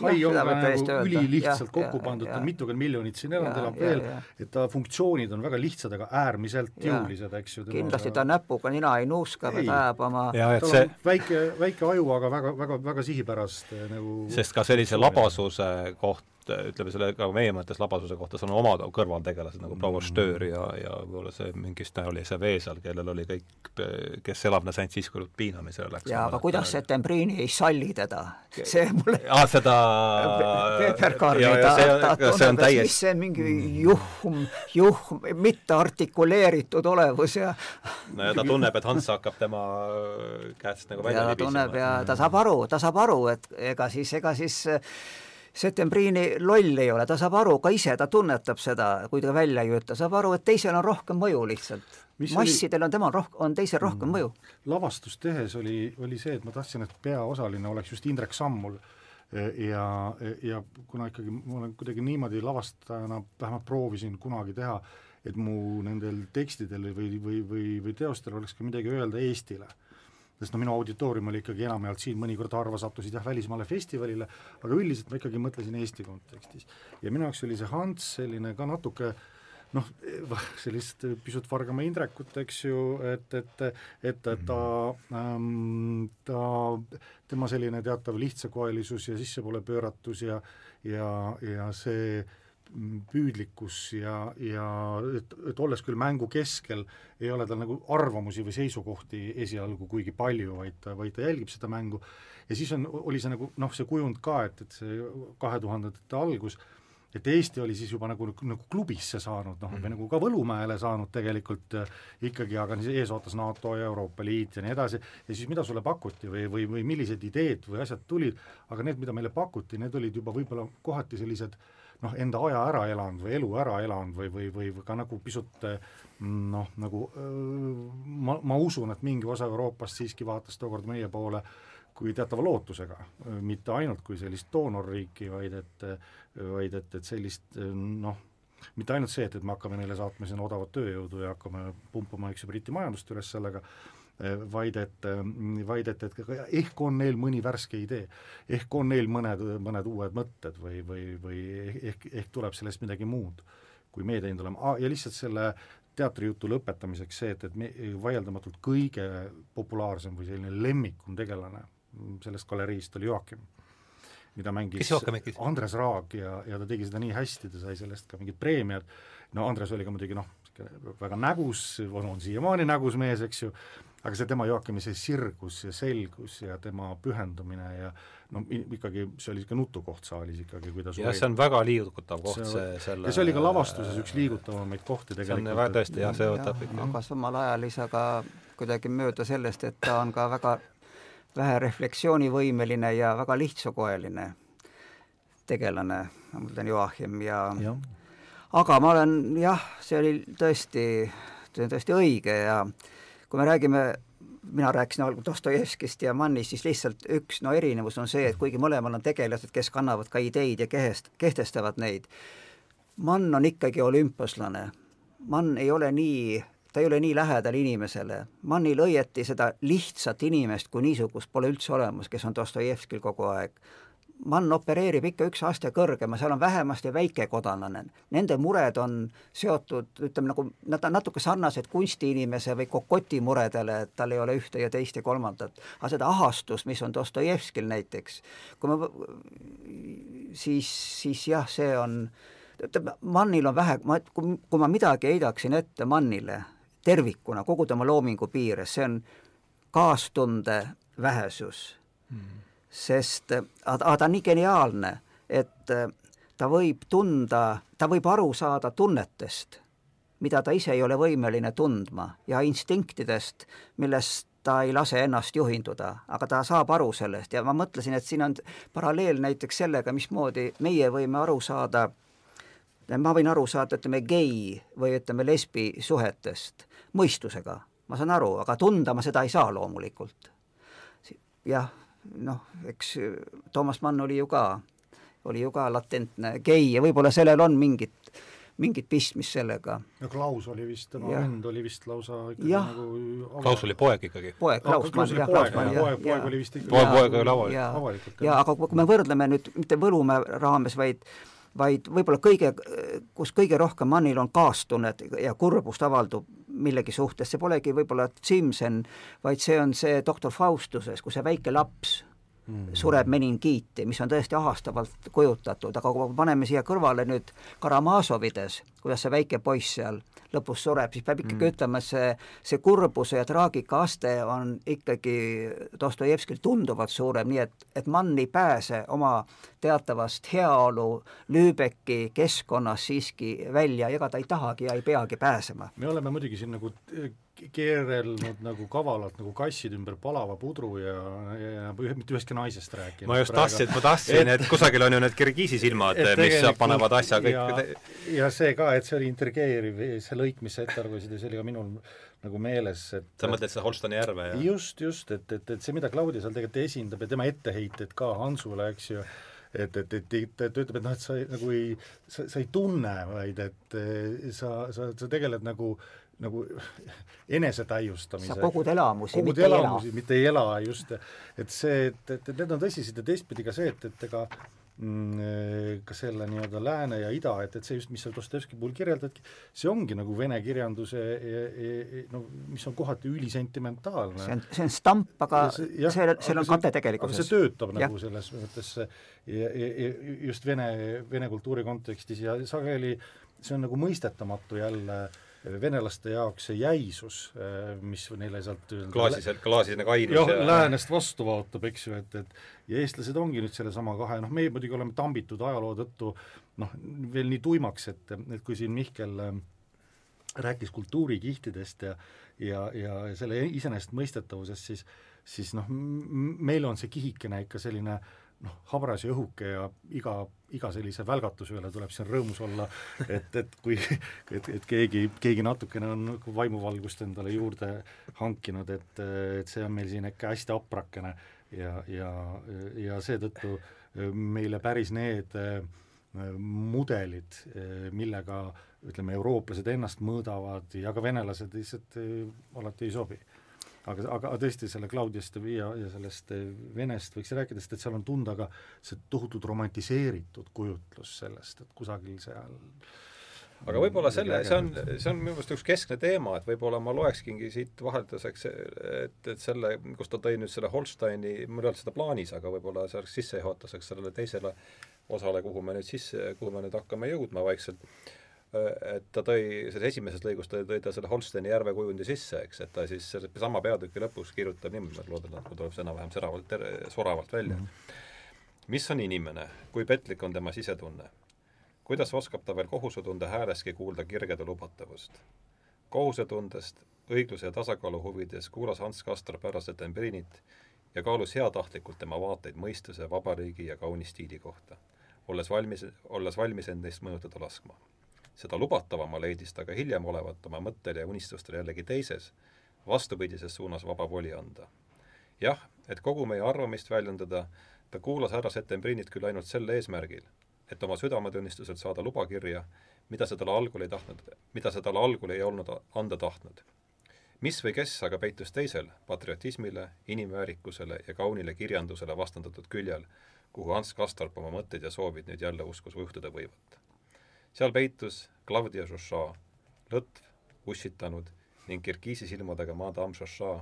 hai on ka nagu ülilihtsalt ja, kokku ja, pandud, ta on mitukümmend miljonit siin elanud, elab veel, et ta funktsioonid on väga lihtsad, aga äärmiselt jõulised, eks ju. kindlasti ta näpuga nina ei nuuska, vaid ajab oma tal see... on väike, väike aju, aga väga, väga, väga sihipärast nagu sest ka sellise labasuse koht ütleme selle ka meie mõttes labasuse kohta, seal on omad kõrvaltegelased nagu proua Mm. Ja, ja võib-olla see mingist oli see Veesal, kellel oli kõik, kes ainult siis, kui piinamisele läks. jaa, aga kuidas Septembrini ei salli teda? see mulle aa, seda Peeterkarni, ta, ta tunneb, et mis see mingi juhm, juhm, mitte artikuleeritud olevus ja no ja ta tunneb, et Hans hakkab tema käest nagu välja ja ta tunneb ja ta saab aru, ta saab aru, et ega siis, ega siis Septembrini loll ei ole, ta saab aru ka ise, ta tunnetab seda, kui ta välja ei ütle, saab aru, et teisel on rohkem mõju lihtsalt. massidel on temal rohkem, on teisel rohkem mm. mõju. lavastust tehes oli, oli see, et ma tahtsin, et peaosaline oleks just Indrek Sammul ja, ja kuna ikkagi ma olen kuidagi niimoodi lavastajana vähemalt proovisin kunagi teha, et mu nendel tekstidel või, või, või, või teostel oleks ka midagi öelda Eestile sest no minu auditoorium oli ikkagi enamjaolt siin, mõnikord harva sattusid jah, välismaale festivalile, aga üldiselt ma ikkagi mõtlesin Eesti kontekstis. ja minu jaoks oli see Hans selline ka natuke noh, sellist pisut Vargamäe Indrekut, eks ju, et, et, et, et ta ähm,, ta, tema selline teatav lihtsakoelisus ja sissepoole pööratus ja ja, ja see püüdlikkus ja, ja et, et olles küll mängu keskel, ei ole tal nagu arvamusi või seisukohti esialgu kuigi palju, vaid vaid ta jälgib seda mängu. Ja siis on, oli see nagu noh, see kujund ka, et, et see kahe tuhandete algus, et Eesti oli siis juba nagu, nagu klubisse saanud, noh mm, -hmm. või nagu ka Võlumäele saanud tegelikult äh, ikkagi, aga ees ootas NATO ja Euroopa Liit ja nii edasi, ja siis mida sulle pakuti või, või, või millised ideed või asjad tulid, aga need, mida meile pakuti, need olid juba võib-olla kohati sellised noh, enda aja ära elanud või elu ära elanud või, või, või, või ka nagu pisut noh, nagu ma, ma usun, et mingi osa Euroopast siiski vaatas tookord meie poole kui teatava lootusega, mitte ainult kui sellist doonorriiki, vaid et, vaid et, et sellist noh, mitte ainult see, et, et me hakkame neile saatma sinna odavat tööjõudu ja hakkame pumpama, eks ju, Briti majandust üles sellega, vaid et, vaid et, et ehk on neil mõni värske idee, ehk on neil mõned, mõned uued mõtted või, või, või ehk, ehk tuleb sellest midagi muud, kui meie teinud oleme ah,, ja lihtsalt selle teatrijutu lõpetamiseks see, et, et me vaieldamatult kõige populaarsem või selline lemmikum tegelane sellest galeriist oli Joakim, mida mängis Andres Raag ja, ja ta tegi seda nii hästi, ta sai sellest ka mingid preemiad, no Andres oli ka muidugi noh, väga nägus, on, on siiamaani nägus mees, eks ju, aga see tema Joakimi see sirgus ja selgus ja tema pühendumine ja no ikkagi see oli niisugune nutukoht saalis ikkagi, kui ta jah, see on väga liigutav koht, see selle ja see oli ka lavastuses üks liigutavamaid kohti tegelikult. see on väga tõesti jah, see võtab ikka aga samal ajal ei saa ka kuidagi mööda sellest, et ta on ka väga vähe refleksioonivõimeline ja väga lihtsakoeline tegelane, ma mõtlen Joachim ja, ja. aga ma olen jah, see oli tõesti, see on tõesti õige ja kui me räägime mina rääkisin algul Dostojevskist ja Mannist, siis lihtsalt üks no erinevus on see, et kuigi mõlemal on tegelased, kes kannavad ka ideid ja kehest, kehtestavad neid, Mann on ikkagi olümpiaslane. Mann ei ole nii ta ei ole nii lähedal inimesele. Mannil õieti seda lihtsat inimest kui niisugust pole üldse olemas, kes on Dostojevskil kogu aeg. Mann opereerib ikka üks aste kõrgema, seal on vähemasti väikekodanlane. Nende mured on seotud, ütleme nagu, nad on natuke sarnased kunstiinimese või kokoti muredele, et tal ei ole ühte ja teist ja kolmandat. aga seda ahastust, mis on Dostojevskil näiteks, kui ma, siis, siis jah, see on ütleme, Mannil on vähe, ma, kui, kui ma midagi heidaksin ette Mannile, tervikuna, kogu tema loomingu piires, see on kaastunde vähesus mm. -hmm. Sest aga ta on nii geniaalne, et ta võib tunda, ta võib aru saada tunnetest, mida ta ise ei ole võimeline tundma ja instinktidest, millest ta ei lase ennast juhinduda, aga ta saab aru sellest. Ja ma mõtlesin, et siin on paralleel näiteks sellega, mismoodi meie võime aru saada ma võin aru saada, ütleme, gei või ütleme, lesbi suhetest mõistusega, ma saan aru, aga tunda ma seda ei saa loomulikult. jah, noh, eks Toomas Mann oli ju ka, oli ju ka latentne gei ja võib-olla sellel on mingit mingit pistmist sellega. ja Klaus oli vist, tema vend oli vist lausa ikkagi ja. nagu Klaus oli poeg ikkagi? poeg, Klaus Klaus oli poeg, poeg, poeg oli vist ikkagi poeg, poeg oli avalikult. ja aga kui me võrdleme nüüd mitte Võlumäe raames, vaid vaid võib-olla kõige, kus kõige rohkem Mannil on kaastunnet ja kurbust avaldub millegi suhtes, see polegi võib-olla Simson, vaid see on see doktor Faustuses, kus see väike laps mm. sureb meningiiti, mis on tõesti ahastavalt kujutatud, aga kui paneme siia kõrvale nüüd Karamazovides, kuidas see väike poiss seal lõpus sureb, siis peab ikkagi mm. ütlema, et see, see kurbuse ja traagika aste on ikkagi Dostojevskil tunduvalt suurem, nii et, et Mann ei pääse oma teatavast heaolu Lübecki keskkonnas siiski välja, ega ta ei tahagi ja ei peagi pääsema. me oleme muidugi siin nagu keerelnud nagu kavalalt nagu kassid ümber palava pudru ja, ja mitte ühestki naisest rääkinud. ma just tahtsin, ma tahtsin, et kusagil on ju need Kirgiisi silmad, mis panevad asja kõik ja, ja see ka, et see oli intrigeeriv, see lõik, mis sa ette arvasid ja see oli ka minul nagu meeles, et sa mõtled seda Holstoni järve, jah? just, just, et, et, et see, mida Claudia seal tegelikult esindab ja tema etteheited ka Hansule, eks ju, et, et, et, et ta ütleb, et noh, et sa nagu ei, sa, sa ei tunne, vaid et sa, sa, sa tegeled nagu nagu enesetäiustamise. sa kogud elamusi, mitte ei elamusi, ela. mitte ei ela, just. et see, et, et, et need on tõsised ja teistpidi ka see, et, et ega ka selle nii-öelda lääne ja ida, et, et see just, mis sa Dostojevski puhul kirjeldadki, see ongi nagu vene kirjanduse no mis on kohati ülisentimentaalne. see on, see on stamp, aga see, see, seal on kate tegelikkuses. see töötab ja. nagu selles mõttes ja, ja, ja just vene, vene kultuuri kontekstis ja sageli see on nagu mõistetamatu jälle äh, venelaste jaoks see jäisus, äh, mis neile sealt klaasised, klaasine kainus jah, läänest vastu vaatab, eks ju, et, et ja eestlased ongi nüüd sellesama kahe, noh, meie muidugi oleme tambitud ajaloo tõttu noh, veel nii tuimaks, et, et kui siin Mihkel äh, rääkis kultuurikihtidest ja ja, ja selle iseenesestmõistetavusest, siis siis noh, meil on see kihikene ikka selline äh, noh, habras ja õhuke ja iga, iga sellise välgatuse üle tuleb siin rõõmus olla, et, et kui, et, et keegi, keegi natukene on nagu vaimuvalgust endale juurde hankinud, et, et see on meil siin ikka hästi aprakene. Ja, ja, ja seetõttu meile päris need mudelid, millega ütleme, eurooplased ennast mõõdavad ja ka venelased lihtsalt alati ei sobi aga, aga tõesti selle Claudiast ja, ja sellest eh, Venest võiks rääkida, sest et seal on tunda ka see tohutult romantiseeritud kujutlus sellest, et kusagil seal aga võib-olla selle, see on, see on minu meelest üks keskne teema, et võib-olla ma loeksingi siit vahelduseks, et, et selle, kus ta tõi nüüd selle Holsteini, mul ei olnud seda plaanis, aga võib-olla see oleks sissejuhatuseks sellele teisele osale, kuhu me nüüd sisse, kuhu me nüüd hakkame jõudma vaikselt et ta tõi, selles esimeses lõigus ta tõi ta selle Holsteini järve kujundi sisse, eks, et ta siis selle sama peatüki lõpus kirjutab niimoodi, ma loodan, et mul tuleb see enam-vähem säravalt, soravalt välja mm. -hmm. mis on inimene, kui petlik on tema sisetunne? kuidas oskab ta veel kohusetunde hääleski kuulda kirgede lubatavust? kohusetundest, õigluse ja tasakaalu huvides kuulas Hans Kastorp ära Setembriinit ja kaalus heatahtlikult tema vaateid mõistuse, vabariigi ja kauni stiili kohta, olles valmis, olles valmis end neist mõjutada laskma seda lubatavama leidis ta ka hiljem olevat oma mõttele ja unistustele jällegi teises, vastupidises suunas vaba voli anda. jah, et kogu meie arvamist väljendada, ta kuulas härra Settembrinit küll ainult sel eesmärgil, et oma südametunnistuselt saada lubakirja, mida see talle algul ei tahtnud, mida see talle algul ei olnud anda tahtnud. mis või kes aga peitus teisel, patriotismile, inimväärikusele ja kaunile kirjandusele vastandatud küljel, kuhu Hans Kastorp oma mõtteid ja soovid nüüd jälle uskus juhtuda võivat seal peitus Claudia Žoša, lõtv, ussitanud ning kirgiisi silmadega Madame Žoša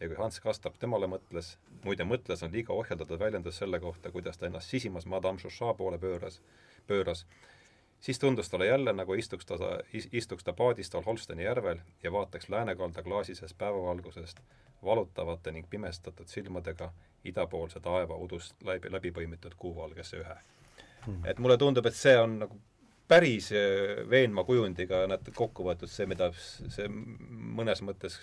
ja kui Hans Kastorp temale mõtles, muide mõtles on liiga ohjeldatud väljendus selle kohta, kuidas ta ennast sisimas Madame Žoša poole pööras, pööras, siis tundus talle jälle, nagu istuks ta, istuks ta paadistal Holsteni järvel ja vaataks läänekalda klaasisest päevavalgusest valutavate ning pimestatud silmadega idapoolse taeva udust läbi, läbi põimitud kuuvalgesse ühe. Hmm.. et mulle tundub, et see on nagu päris äh, veenva kujundiga nad kokku võetud, see, mida see mõnes mõttes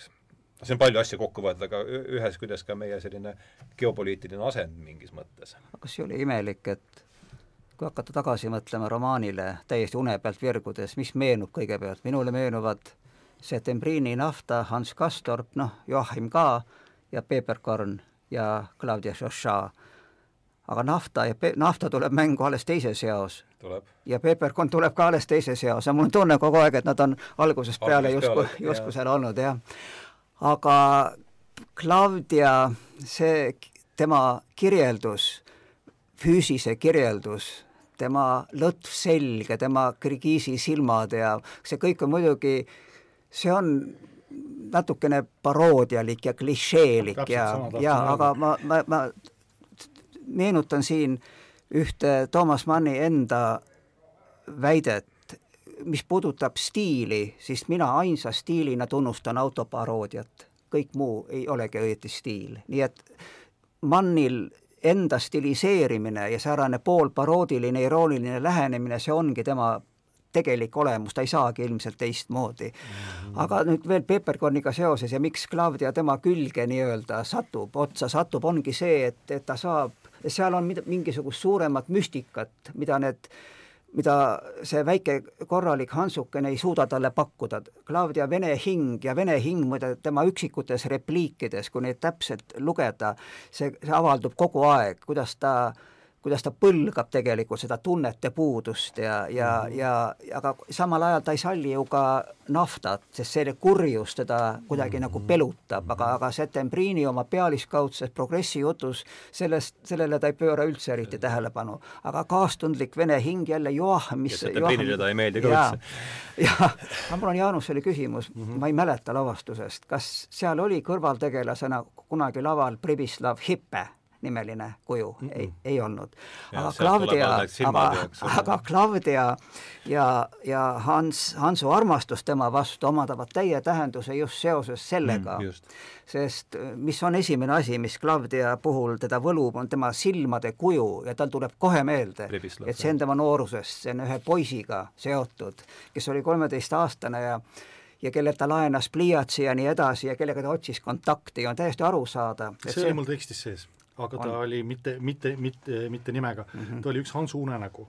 see on palju asju kokku võetud, aga ühest küljest ka meie selline geopoliitiline asend mingis mõttes. kas ei ole imelik, et kui hakata tagasi mõtlema romaanile täiesti une pealt virgudes, mis meenub kõigepealt, minule meenuvad Setembriini nafta, Hans Kastorp, noh, Joachim ka ja Peeperkorn ja Claudia Chauchat aga nafta ja nafta tuleb mängu alles teises eos. ja peeperkond tuleb ka alles teises eos ja mul on tunne kogu aeg, et nad on algusest peale justkui, justkui seal olnud, jah. aga Claudia, see, tema kirjeldus, füüsise kirjeldus, tema lõtv selge, tema kirgiisi silmad ja see kõik on muidugi, see on natukene paroodialik ja klišeelik ja, ja aga ma, ma, ma meenutan siin ühte Toomas Manni enda väidet, mis puudutab stiili, siis mina ainsa stiilina tunnustan autoparoodiat, kõik muu ei olegi õieti stiil, nii et Mannil enda stiliseerimine ja säärane poolparoodiline, irooniline lähenemine, see ongi tema tegelik olemus, ta ei saagi ilmselt teistmoodi. -hmm. aga nüüd veel Peeperkorniga seoses ja miks Claudia tema külge nii-öelda satub, otsa satub, ongi see, et, et ta saab, seal on mingisugust suuremat müstikat, mida need mida see väike korralik Hansukene ei suuda talle pakkuda. Claudia vene hing ja vene hing muide tema üksikutes repliikides, kui neid täpselt lugeda, see, see avaldub kogu aeg, kuidas ta äh, kuidas ta põlgab tegelikult seda tunnete puudust ja, ja mm, -hmm. ja aga samal ajal ta ei salli ju ka naftat, sest see kurjus teda kuidagi mm -hmm. nagu mhm. pelutab, aga, aga Setembriini oma pealiskaudses progressi jutus, sellest, sellele ta ei pööra üldse eriti tähelepanu. aga kaastundlik vene hing jälle Joachim, mis Setembriinile ta ei meeldi ka üldse. jah, aga mul on Jaanusele küsimus mm, -hmm. ma ei mäleta lavastusest, kas seal oli kõrvaltegelasena kunagi laval Pribislav Hippe? Nimeline kuju mm, -mm. ei, ei olnud. aga Claudia, aga, aga Claudia ja, ja Hans, Hansu armastus tema vastu omandavad täie tähenduse just seoses sellega mm,, sest äh, mis on esimene asi, mis Claudia puhul teda võlub, on tema silmade kuju ja tal tuleb kohe meelde, et see on tema noorusest, see on ühe poisiga seotud, kes oli kolmeteistaastane ja ja kellelt ta laenas pliiatsi ja nii edasi ja kellega ta otsis kontakti ja on täiesti aru saada. see oli mul tekstis sees aga ta on. oli mitte, mitte, mitte, mitte nimega mm, -hmm. ta oli üks Hansu unenägu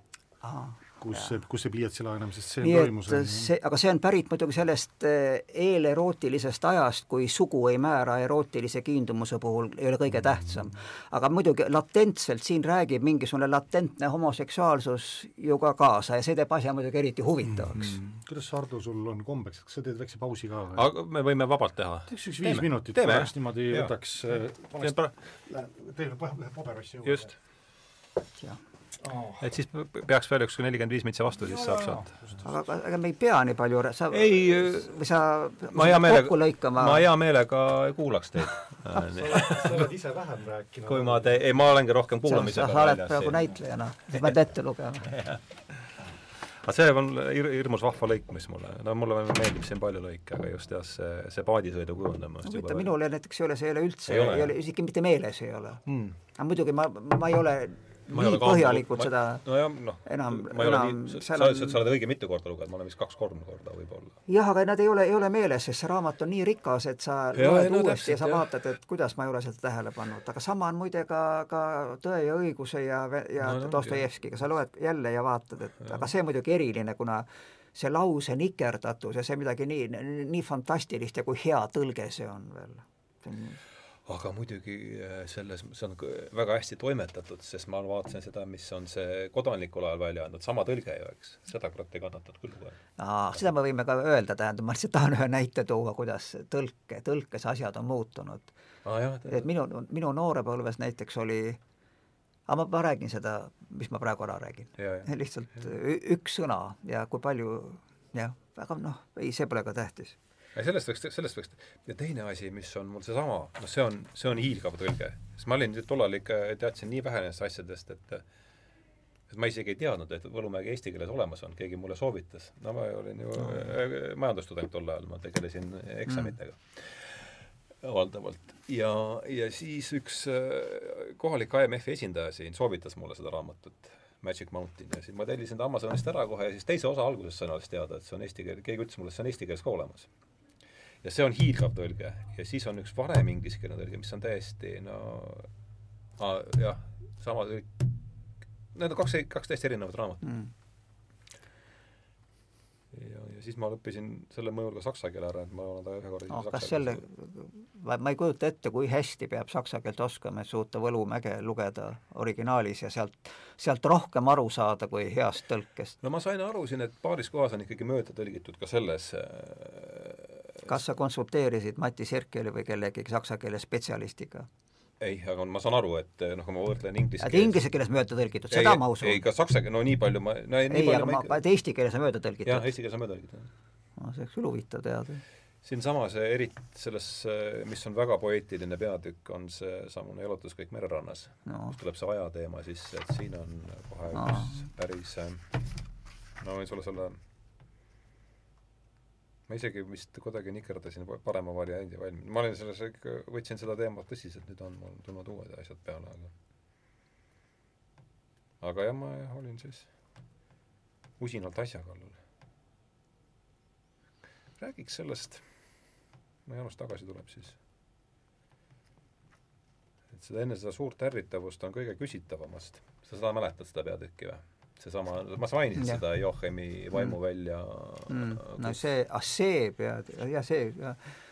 kus, kus see pliiatsi laenamisest see Nii toimus. see, aga see on pärit muidugi sellest eh, eelerootilisest ajast, kui sugu ei määra erootilise kiindumuse puhul, ei ole kõige tähtsam. aga muidugi latentselt siin räägib mingisugune latentne homoseksuaalsus ju ka kaasa ja see teeb asja muidugi eriti huvitavaks mm. -hmm. kuidas, Hardo, sul on kombeks, kas sa teed väikse pausi ka või? aga me võime vabalt teha. teeks üks viis minutit, pärast niimoodi võtaks, teeme paber asju juurde. just. jah oh.. et siis peaks veel üks nelikümmend viis mintsi vastu, siis saab sealt. aga ega me ei pea nii palju, sa ei, sa ma hea meelega, ma hea meelega kuulaks teid. Sa oled ise vähem rääkinud. kui ma te-, ei ma olengi rohkem kuulamisega sa oled praegu näitlejana, sa pead ette lugema. Aga see on hir-, hirmus vahva lõik, mis mulle, no mulle meeldib siin palju lõike, aga just jah, see, see paadisõidu kujundamine no, huvitav, minul näiteks ei ole, see ei ole üldse, ei ole, ei ole isegi mitte meeles ei ole. Hmm.. aga muidugi ma, ma ei ole nii põhjalikult seda nojah, noh, enam, enam nii, sa, sa, sa oled õige mitu korda lugenud, ma olen vist kaks-kolm korda võib-olla. jah, aga nad ei ole, ei ole meeles, sest see raamat on nii rikas, et sa ja, loed no, uuesti ja sa jah. vaatad, et kuidas ma ei ole seda tähele pannud, aga sama on muide ka, ka Tõe ja õiguse ja, ja no, Dostojevskiga, sa loed jälle ja vaatad, et ja. aga see muidugi eriline, kuna see lause nikerdatus ja see midagi nii, nii fantastilist ja kui hea tõlge see on veel. see on aga muidugi äh, selles, see on väga hästi toimetatud, sest ma vaatasin seda, mis on see kodanikul ajal välja andnud, sama tõlge ju, eks, seda kurat ei kannatanud küll kohe. aa, seda me võime ka öelda, tähendab, ma lihtsalt tahan ühe näite tuua, kuidas tõlke, tõlkes asjad on muutunud ah,. et minu, minu noorepõlves näiteks oli aga ma, ma räägin seda, mis ma praegu ära räägin. lihtsalt ja. üks sõna ja kui palju jah, aga noh, ei, see pole ka tähtis sellest võiks, sellest võiks, ja teine asi, mis on mul seesama, noh, see on, see on hiilgav tõlge. sest ma olin tollal ikka, teadsin nii vähe nendest asjadest, et et ma isegi ei teadnud, et Võlumägi eesti keeles olemas on, keegi mulle soovitas. no ma olin ju no. Äh, majandustudeng tol ajal, ma tegelesin eksamitega mm. valdavalt. ja, ja siis üks äh, kohalik IMF-i esindaja siin soovitas mulle seda raamatut Magic Mountain ja siis ma tellisin ta Amazonist ära kohe ja siis teise osa alguses sain alles teada, et see on eesti keel, keegi ütles mulle, et see on eesti keeles ka olemas ja see on hiilgav tõlge ja siis on üks varem ingliskeelne tõlge, mis on täiesti no ah, jah, sama tõlk, need on kaks, kaks täiesti erinevat raamatut mm. ja, ja siis ma õppisin selle mõjul ka saksa keele ära, et ma olen ta ühe korra no, kas selle, ma ei kujuta ette, kui hästi peab saksa keelt oskama, et suuta Võlumäge lugeda originaalis ja sealt, sealt rohkem aru saada kui heast tõlkest? no ma sain aru siin, et paaris kohas on ikkagi mööda tõlgitud ka selles kas sa konsulteerisid Mati Serkeli või kellegi saksa keele spetsialistiga? ei, aga ma saan aru, et noh, kui ma võrdlen inglise keeles inglise keeles mööda tõlgitud, seda ma usun. ei, ka saksa keeles, no nii palju ma no, ei, aga ma, ikka... eesti keeles on mööda tõlgitud. jah, eesti keeles on mööda tõlgitud. no see oleks küll huvitav teada. siinsamas eriti selles, mis on väga poeetiline peatükk, on seesamune Jalutus kõik mererannas no., kus tuleb see ajateema sisse, et siin on kohe no. üks päris no võin sulle selle ma isegi vist kuidagi nikerdasin parema variandi valmis, ma olin selles ikka, võtsin seda teemat tõsiselt, nüüd on mul tulnud uued asjad peale, aga aga jah, ma jah, olin siis usinalt asja kallal. räägiks sellest, no Jaanus tagasi tuleb siis. et seda enne seda suurt ärritavust on kõige küsitavamast, sa seda mäletad, seda peatükki või? Seesama, ma mainisin seda Joachimi vaimuvälja mm. mm. no see, ah see pead, jah, see,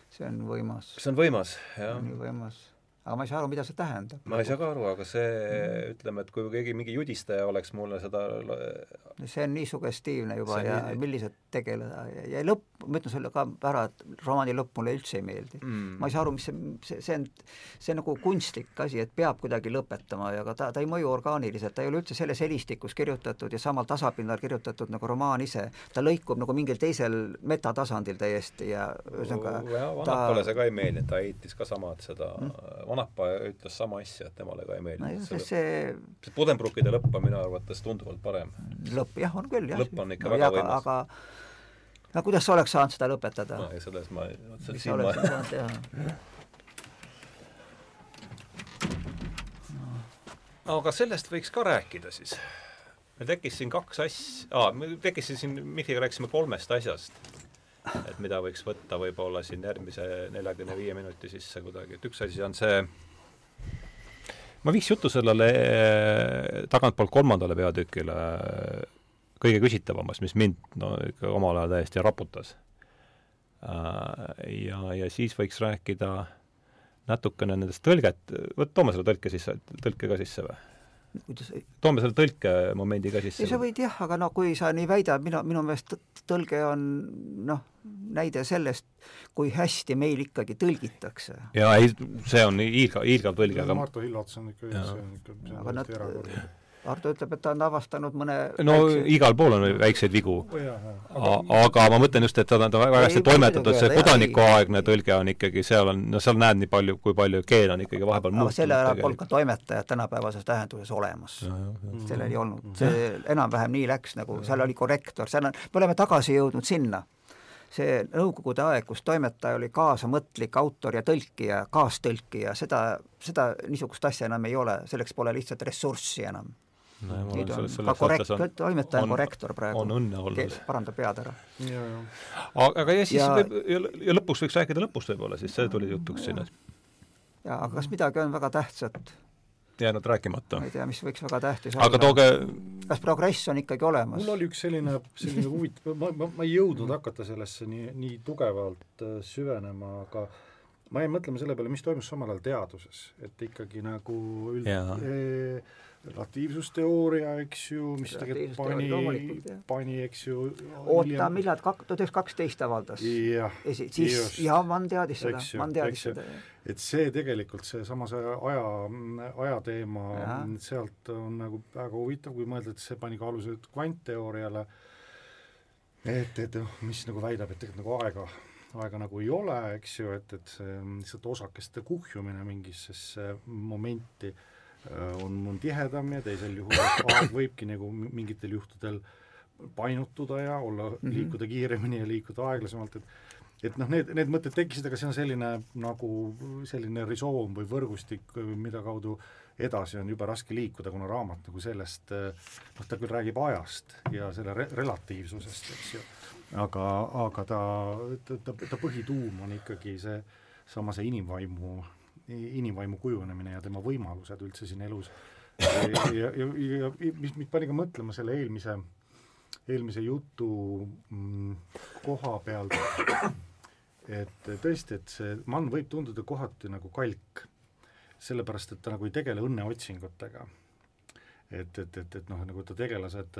see on võimas. see on võimas, jah. see on võimas aga ma ei saa aru, mida see tähendab. ma ei saa ka aru, aga see mm., ütleme, et kui keegi, mingi judistaja oleks mulle seda see on nii sugestiivne juba ja nii... millised tegeleda ja lõpp, ma ütlen selle ka ära, et romaani lõpp mulle üldse ei meeldi mm.. ma ei saa aru, mis see, see, see on, see on nagu kunstlik asi, et peab kuidagi lõpetama ja ka ta, ta ei mõju orgaaniliselt, ta ei ole üldse selles helistikus kirjutatud ja samal tasapinnal kirjutatud nagu romaan ise. ta lõikub nagu mingil teisel metatasandil täiesti ja ühesõnaga Vanapale ta... see ka ei meeldinud, ta heitis ka sama, et seda mm Vanapa ütles sama asja, et temale ka ei meeldinud no,. see, see, Buddenbrookide lõpp on minu arvates tunduvalt parem. lõpp jah, on küll jah. lõpp on ikka no, väga võimas. aga no kuidas sa oleks saanud seda lõpetada? no ja selles ma, otseselt siin ma teha? aga sellest võiks ka rääkida siis. meil tekkis siin kaks asja, aa, meil tekkis siin, Mihkliga rääkisime kolmest asjast et mida võiks võtta võib-olla siin järgmise neljakümne viie minuti sisse kuidagi, et üks asi on see, ma viiks jutu sellele eh, tagantpoolt kolmandale peatükile kõige küsitavamas, mis mind no ikka omal ajal täiesti raputas. Äh, ja, ja siis võiks rääkida natukene nendest tõlget, vot toome selle tõlke sisse, tõlke ka sisse või? Kuidas toome selle tõlkemomendi ka sisse. sa võid jah, aga no kui sa nii väidad, minu, minu meelest tõlge on noh, näide sellest, kui hästi meil ikkagi tõlgitakse. jaa, ei, see on hiilgav, hiilgav tõlge, aga Marto Hillots on ikka, see on ikka, see on täiesti erakordne Ardo ütleb, et ta on avastanud mõne no väikse... igal pool on väikseid vigu. Aga... aga ma mõtlen just, et ta on, ta on väga hästi toimetatud, see kodanikuaegne tõlge on ikkagi, seal on, no seal näed nii palju, kui palju keel on ikkagi vahepeal muutunud. selle ajal polnud ka toimetajad tänapäevases tähenduses olemas. sellel ei olnud, see enam-vähem nii läks, nagu seal oli korrektor, seal on, me oleme tagasi jõudnud sinna. See nõukogude aeg, kus toimetaja oli kaasamõtlik autor ja tõlkija, kaastõlkija, seda, seda niisugust asja enam ei ole, selleks pole lihtsalt ressurssi enam no, nüüd on ka korrekt-, toimetaja on korrektor praegu. on õnne olnud. parandab pead ära. aga ja siis ja, võib, ja, ja lõpus võiks rääkida lõpust võib-olla, siis see tuli jutuks siin. jaa, aga kas midagi on väga tähtsat? jäänud rääkimata. ma ei tea, mis võiks väga tähtis aga olla. tooge kas progress on ikkagi olemas? mul oli üks selline, selline huvitav, ma, ma, ma ei jõudnud hakata sellesse nii, nii tugevalt äh, süvenema, aga ma jäin mõtlema selle peale, mis toimus samal ajal teaduses, et ikkagi nagu üld-, relatiivsusteooria, eks ju, mis tegelikult pani, pani, eks ju oota, millal, tuhat üheksasada kaksteist avaldas? esi-, siis, jah, Mann teadis seda, Mann teadis seda. et see tegelikult, seesama see aja, ajateema, sealt on nagu väga huvitav, kui mõelda, et see pani ka aluse kvantteooriale, et, et noh, mis nagu väidab, et tegelikult nagu aega aega nagu ei ole, eks ju, et, et see lihtsalt osakeste kuhjumine mingisse momenti. Äh, on, on tihedam ja teisel juhul aeg võibki nagu mingitel juhtudel painutuda ja olla mm, -hmm. liikuda kiiremini ja liikuda aeglasemalt, et et noh, need, need mõtted tekkisid, aga see on selline nagu selline risoom või võrgustik, mida kaudu edasi on jube raske liikuda, kuna raamat nagu sellest noh, ta küll räägib ajast ja selle re-, relatiivsusest, eks ju, aga, aga ta, ta, ta, ta põhituum on ikkagi see sama see inimvaimu inimvaimu kujunemine ja tema võimalused üldse siin elus. ja, ja, ja, ja mis mind pani ka mõtlema selle eelmise, eelmise jutu mm, koha pealt, et tõesti, et see mann võib tunduda kohati nagu kalk, sellepärast et ta nagu ei tegele õnneotsingutega. et, et, et, et noh, nagu ta tegelased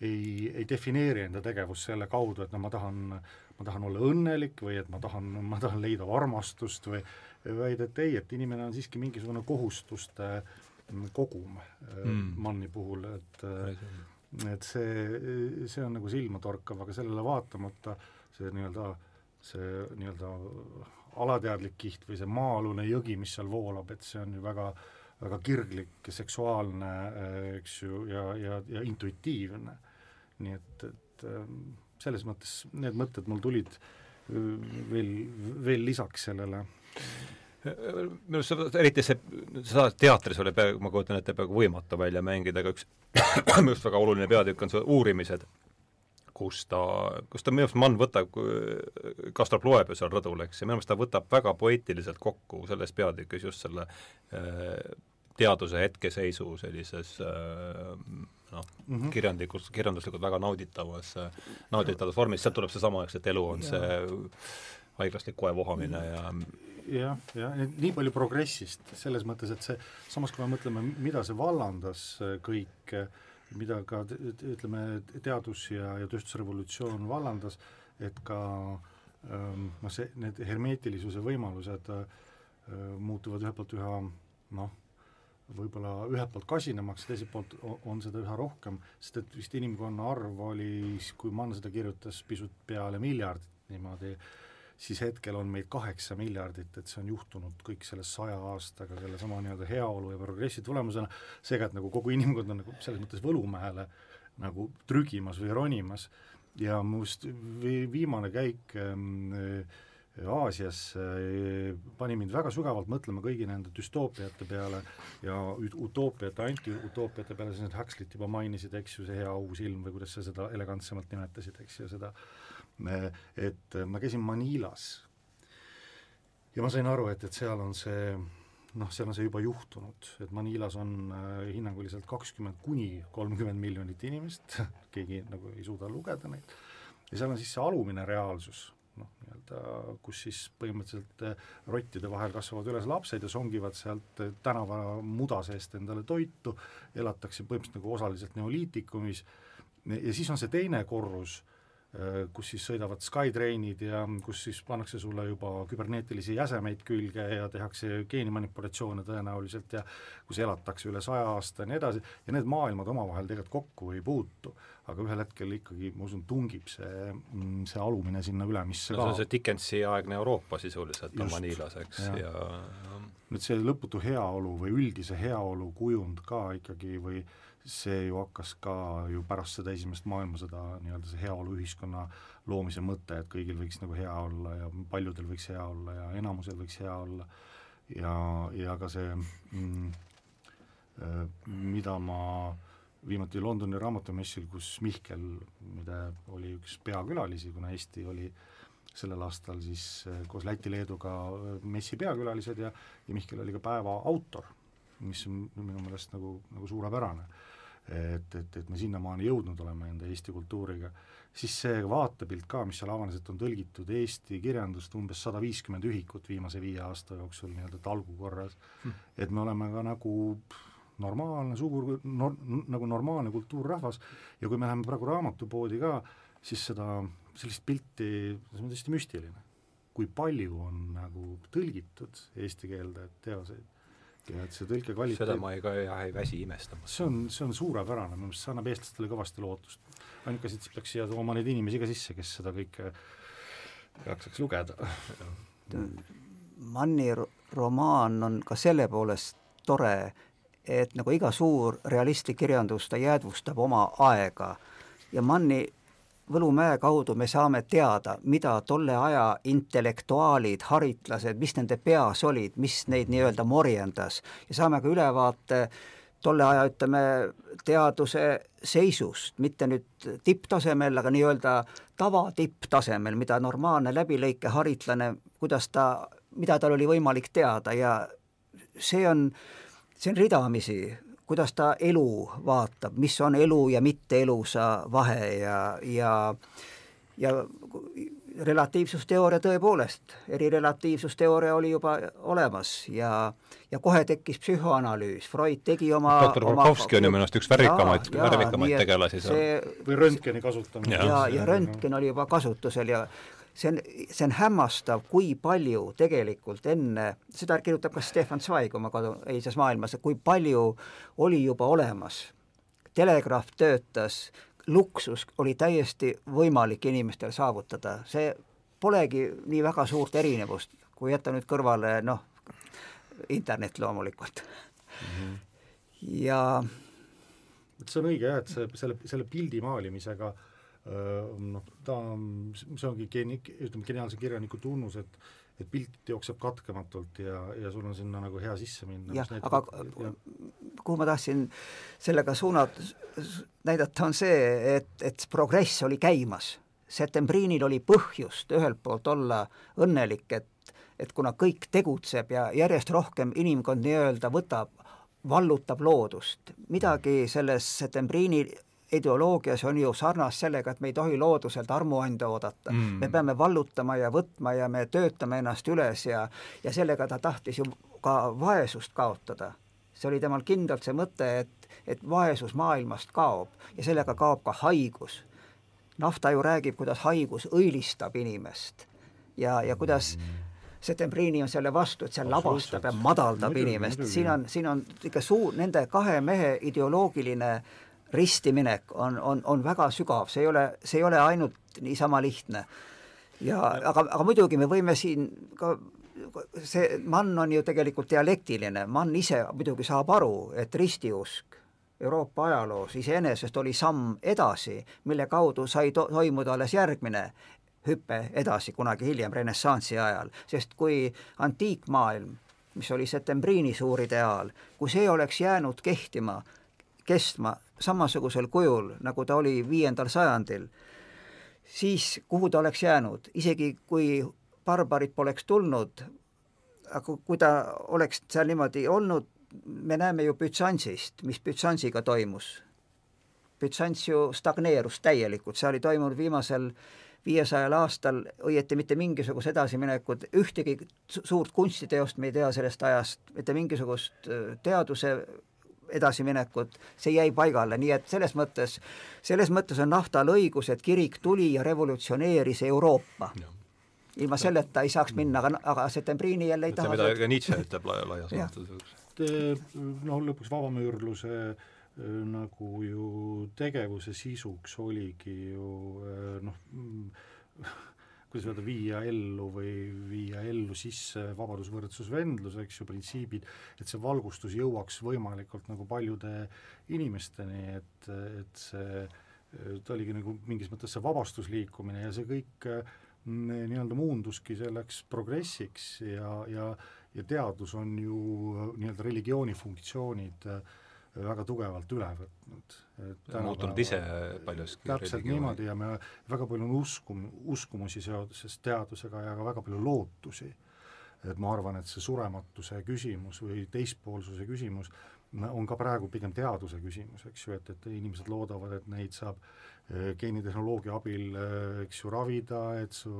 ei, ei defineeri enda tegevust selle kaudu, et no ma tahan, ma tahan olla õnnelik või et ma tahan, ma tahan leida armastust või vaid et ei, et inimene on siiski mingisugune kohustuste mm, kogum äh, mm. Manni puhul, et et see, see on nagu silmatorkav, aga sellele vaatamata see nii-öelda see nii-öelda alateadlik kiht või see maa-alune jõgi, mis seal voolab, et see on ju väga väga kirglik, seksuaalne, eks ju, ja, ja, ja intuitiivne. nii et, et ähm, selles mõttes need mõtted mul tulid veel, veel lisaks sellele. Minu arust eriti see, seda teatris oli peaaegu, ma kujutan ette, peaaegu võimatu välja mängida, aga üks minu arust väga oluline peatükk on see uurimised kus ta, kus ta minu arust Mann võtab, Kastrop loeb ju seal rõdul, eks, ja minu meelest ta võtab väga poeetiliselt kokku selles peatükis just selle teaduse hetkeseisu sellises äh, noh mm -hmm., kirjandlikus, kirjanduslikult väga nauditavas, nauditavas vormis, sealt tuleb seesama, eks, et elu on ja. see haiglaslik koe vohamine ja jah, jah, nii palju progressist, selles mõttes, et see, samas kui me mõtleme, mida see vallandas kõik äh, mida ka ütleme, teadus- ja, ja tööstusrevolutsioon vallandas, et ka ähm, noh, see, need hermeetilisuse võimalused äh, muutuvad ühelt poolt üha noh, võib-olla ühelt poolt kasinamaks, teiselt poolt on seda üha rohkem, sest et vist inimkonna arv oli, kui Mann seda kirjutas, pisut peale miljardit niimoodi siis hetkel on meid kaheksa miljardit, et see on juhtunud kõik selle saja aastaga sellesama nii-öelda heaolu ja progressi tulemusena, seega et nagu kogu inimkond on nagu selles mõttes võlumäele nagu trügimas või ronimas. Ja mu just viimane käik äh, Aasiasse äh, pani mind väga sügavalt mõtlema kõigi nende düstoopiate peale ja utoopiate, antiutoopiate peale, siis need Huxley't juba mainisid, eks ju, see hea uus ilm või kuidas sa seda elegantsemalt nimetasid, eks ju, seda. Et ma käisin Manilas ja ma sain aru, et, et seal on see noh, seal on see juba juhtunud, et Manilas on äh, hinnanguliselt kakskümmend kuni kolmkümmend miljonit inimest, keegi nagu ei suuda lugeda neid, ja seal on siis see alumine reaalsus, noh, nii-öelda kus siis põhimõtteliselt äh, rottide vahel kasvavad üles lapsed ja songivad sealt äh, tänava muda seest endale toitu, elatakse põhimõtteliselt nagu osaliselt neoliitikumis. Ja siis on see teine korrus Äh, kus siis sõidavad Skytrainid ja kus siis pannakse sulle juba küberneetilisi jäsemeid külge ja tehakse geenimanipulatsioone tõenäoliselt ja kus elatakse üle saja aasta ja nii edasi, ja need maailmad omavahel tegelikult kokku ei puutu. aga ühel hetkel ikkagi, ma usun, tungib see, mm, see alumine sinna ülemisse no, ka. see on see Dickensi aegne Euroopa sisuliselt on Manilas, eks, ja, ja nüüd see lõputu heaolu või üldise heaolu kujund ka ikkagi või äh, see ju hakkas ka ju pärast seda esimest maailmasõda nii-öelda see heaoluühiskonna loomise mõte, et kõigil võiks nagu hea olla ja paljudel võiks hea olla ja enamusel võiks hea olla. Ja, ja ka see mm, äh, mida ma viimati Londoni raamatumessil, kus Mihkel, mida oli üks peakülalisi, kuna Eesti oli sellel aastal siis äh, koos Läti-Leeduga äh, messi peakülalised ja, ja Mihkel oli ka päeva autor, mis on minu meelest nagu, nagu suurepärane et, et, et me sinnamaani jõudnud oleme enda Eesti kultuuriga, siis see vaatepilt ka, mis seal avanes, et on tõlgitud Eesti kirjandust umbes sada viiskümmend ühikut viimase viie aasta jooksul nii-öelda talgu korras hmm., et me oleme ka nagu normaalne suur, no, nagu normaalne kultuurrahvas ja kui me läheme praegu raamatupoodi ka, siis seda, sellist pilti, see on tõesti müstiline. kui palju on nagu tõlgitud eesti keelde teoseid ja et see tõlke kvaliteet seda ma ei, ka jah, ei väsi imestama. see on, see on suurepärane, minu meelest see annab eestlastele kõvasti lootust. ainuke asi, et siis peaks siia tooma neid inimesi ka sisse, kes seda kõike jaksaks lugeda. Manni romaan on ka selle poolest tore, et nagu iga suur realistlik kirjandus, ta jäädvustab oma aega ja Manni Võlumäe kaudu me saame teada, mida tolle aja intellektuaalid, haritlased, mis nende peas olid, mis neid nii-öelda morjendas. Ja saame ka ülevaate tolle aja, ütleme, teaduse seisust, mitte nüüd tipptasemel, aga nii-öelda tavatipptasemel, mida normaalne läbilõike haritlane, kuidas ta, mida tal oli võimalik teada. Ja see on, see on ridamisi kuidas ta elu vaatab, mis on elu ja mitte elusa vahe ja, ja ja relatiivsusteooria tõepoolest, erirelatiivsusteooria oli juba olemas ja ja kohe tekkis psühhoanalüüs, Freud tegi oma doktor Volkovski on ju minu arust üks värvikamaid, värvikamaid tegelasi seal. või röntgeni kasutamine. ja, ja, ja röntgen oli juba kasutusel ja see on, see on hämmastav, kui palju tegelikult enne, seda kirjutab ka Stefan Zweig oma kodu, eilses maailmas, kui palju oli juba olemas. telegraaf töötas, luksus oli täiesti võimalik inimestel saavutada, see polegi nii väga suurt erinevust, kui jätta nüüd kõrvale noh, internet loomulikult mm. -hmm. ja et see on õige jah, et see, selle, selle pildi maalimisega noh, ta, see ongi geeni-, ütleme, geniaalse kirjaniku tunnus, et et pilt jookseb katkematult ja, ja sul on sinna nagu hea sisse minna. jah, aga ja. kuhu ma tahtsin sellega suunata, näidata, on see, et, et progress oli käimas. septembriinil oli põhjust ühelt poolt olla õnnelik, et et kuna kõik tegutseb ja järjest rohkem inimkond nii-öelda võtab, vallutab loodust, midagi selles septembriini ideoloogias on ju sarnast sellega, et me ei tohi looduselt armuande oodata. Mm.. me peame vallutama ja võtma ja me töötame ennast üles ja, ja sellega ta tahtis ju ka vaesust kaotada. see oli temal kindlalt see mõte, et, et vaesus maailmast kaob ja sellega kaob ka haigus. nafta ju räägib, kuidas haigus õilistab inimest ja, ja kuidas Setembriini on selle vastu, et see labastab ja madaldab inimest, siin on, siin on ikka suur, nende kahe mehe ideoloogiline ristiminek on, on, on väga sügav, see ei ole, see ei ole ainult niisama lihtne. ja aga, aga muidugi me võime siin ka see Mann on ju tegelikult dialektiline, Mann ise muidugi saab aru, et ristiusk Euroopa ajaloos iseenesest oli samm edasi, mille kaudu sai to toimuda alles järgmine hüpe edasi kunagi hiljem, renessansi ajal, sest kui antiikmaailm, mis oli Setembriini suur ideaal, kui see oleks jäänud kehtima, kestma samasugusel kujul, nagu ta oli viiendal sajandil, siis kuhu ta oleks jäänud, isegi kui barbarid poleks tulnud, aga kui ta oleks seal niimoodi olnud, me näeme ju Bütsansist, mis Bütsansiga toimus. Bütsants ju stagneerus täielikult, see oli toimunud viimasel viiesajal aastal õieti mitte mingisugust edasiminekut, ühtegi suurt kunstiteost me ei tea sellest ajast, mitte mingisugust äh, teaduse edasiminekut, see jäi paigale, nii et selles mõttes, selles mõttes on Naftal õigus, et kirik tuli ja revolutsioneeris Euroopa. ilma selleta ei saaks minna, aga, aga Setembriini jälle ei taha see, mida ka Nietzsche ütleb laias laastus. noh, lõpuks vabamüürluse äh, nagu ju tegevuse sisuks oligi ju äh, noh, kuidas öelda, viia ellu või viia ellu sisse vabadus, võrdsus, vendlus, eks ju, printsiibid, et see valgustus jõuaks võimalikult nagu paljude inimesteni, et, et see, ta oligi nagu mingis mõttes see vabastusliikumine ja see kõik mm, nii-öelda muunduski selleks progressiks ja, ja ja teadus on ju nii-öelda religiooni funktsioonid väga tugevalt üle võtnud. Muutunud ise paljuski. täpselt niimoodi ja me, väga palju on uskum-, uskumusi seoses teadusega ja ka väga palju lootusi. et ma arvan, et see surematuse küsimus või teispoolsuse küsimus on ka praegu pigem teaduse küsimus, eks ju, et, et inimesed loodavad, et neid saab eh, geenitehnoloogia abil, eh, eks ju, ravida, et su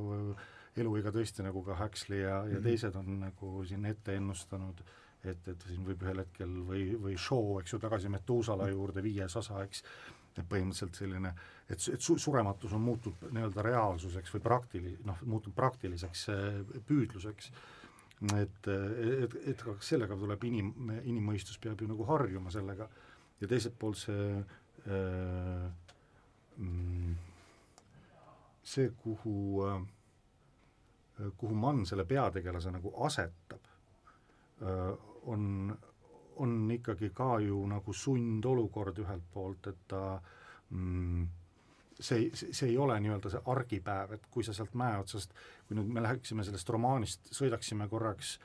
eluiga tõesti, nagu ka Huxley ja, ja -hmm. teised on nagu siin ette ennustanud äh, et, et siin võib ühel hetkel või, või show, eks ju, tagasi Metuusala juurde, viies osa, eks, et põhimõtteliselt selline, et, et su-, surematus on muutunud nii-öelda reaalsuseks või praktili-, noh, muutunud praktiliseks äh, püüdluseks, et, et, et ka sellega tuleb inim-, inimmõistus peab ju nagu harjuma sellega. Ja teiselt poolt see äh, mm, see, kuhu äh, kuhu Mann selle peategelase nagu asetab, on, on ikkagi ka ju nagu sundolukord ühelt poolt, et ta mm, see, see ei ole nii-öelda see argipäev, et kui sa sealt mäe otsast, kui nüüd me läheksime sellest romaanist, sõidaksime korraks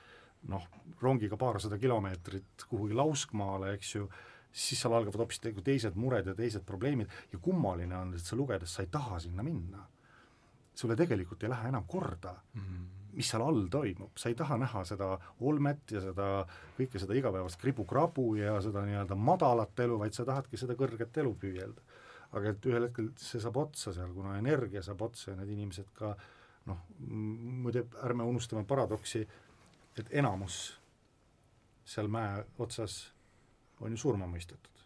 noh, rongiga paarsada kilomeetrit kuhugi lauskmaale, eks ju, siis seal algavad hoopis teised mured ja teised probleemid ja kummaline on, et sa lugedes sa ei taha sinna minna. sulle tegelikult ei lähe enam korda mm. -hmm mis seal all toimub, sa ei taha näha seda olmet ja seda, kõike seda igapäevast kribu-krabu ja seda nii-öelda madalat elu, vaid sa tahadki seda kõrget elu püüelda. aga et ühel hetkel see saab otsa seal, kuna energia saab otsa ja need inimesed ka noh, muide ärme unustame paradoksi, et enamus seal mäe otsas on ju surma mõistetud.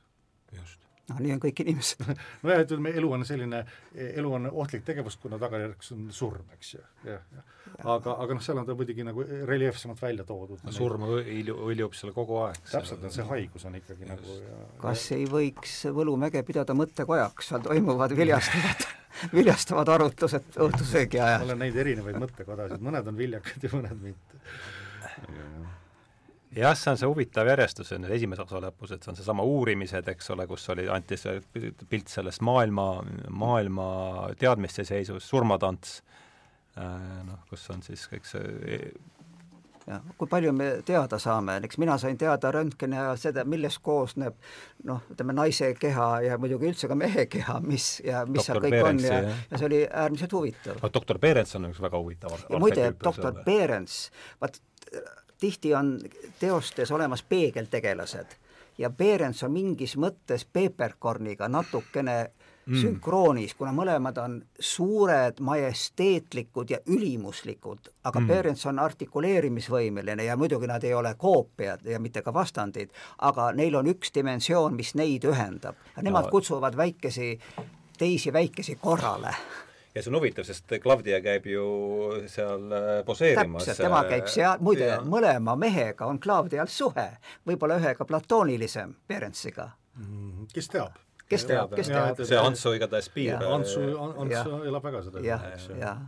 just noh, nii on kõik inimesed nojah, ütleme, elu on selline, elu on ohtlik tegevus, kuna tagajärjeks on surm, eks ju, jah, jah. aga, aga noh, seal on ta muidugi nagu reljeefsemalt välja toodud. surm hõljub seal kogu aeg. täpselt, see haigus on ikkagi Just. nagu ja kas ja... ei võiks Võlumäge pidada mõttekojaks, seal toimuvad viljastused viljastavad arutlused õhtusöögi ma ajal. olen näinud erinevaid mõttekodasid, mõned on viljakad ja mõned mitte. Jah, see on see huvitav järjestus, see on esimese osa lõpus, et see on seesama uurimised, eks ole, kus oli, anti see pilt sellest maailma, maailma teadmiste seisus, surmatants, noh, kus on siis kõik see jah, kui palju me teada saame, näiteks mina sain teada röntgeni ajal seda, millest koosneb noh, ütleme naise keha ja muidugi üldse ka mehe keha, mis ja mis seal kõik Behrens, on ja, jah. ja see oli äärmiselt huvitav. no doktor Berens on üks väga huvitav ja muide, doktor Behrens, vaat tihti on teostes olemas peegeltegelased ja Behrens on mingis mõttes Peeperkorniga natukene mm. sünkroonis, kuna mõlemad on suured, majesteetlikud ja ülimuslikud, aga mm. Behrens on artikuleerimisvõimeline ja muidugi nad ei ole koopiad ja mitte ka vastandid, aga neil on üks dimensioon, mis neid ühendab nemad No. kutsuvad väikesi, teisi väikesi korrale ja see on huvitav, sest Claudia käib ju seal äh, poseerimas. täpselt, tema käib seal, muide, ja- mõlema mehega on Claudial suhe, võib-olla ühega platoonilisem Berentsiga. Mm, kes teab? kes teab, kes Jaa, teab? see Antsu igatahes piir. Antsu, Antsu elab väga seda jah, jah,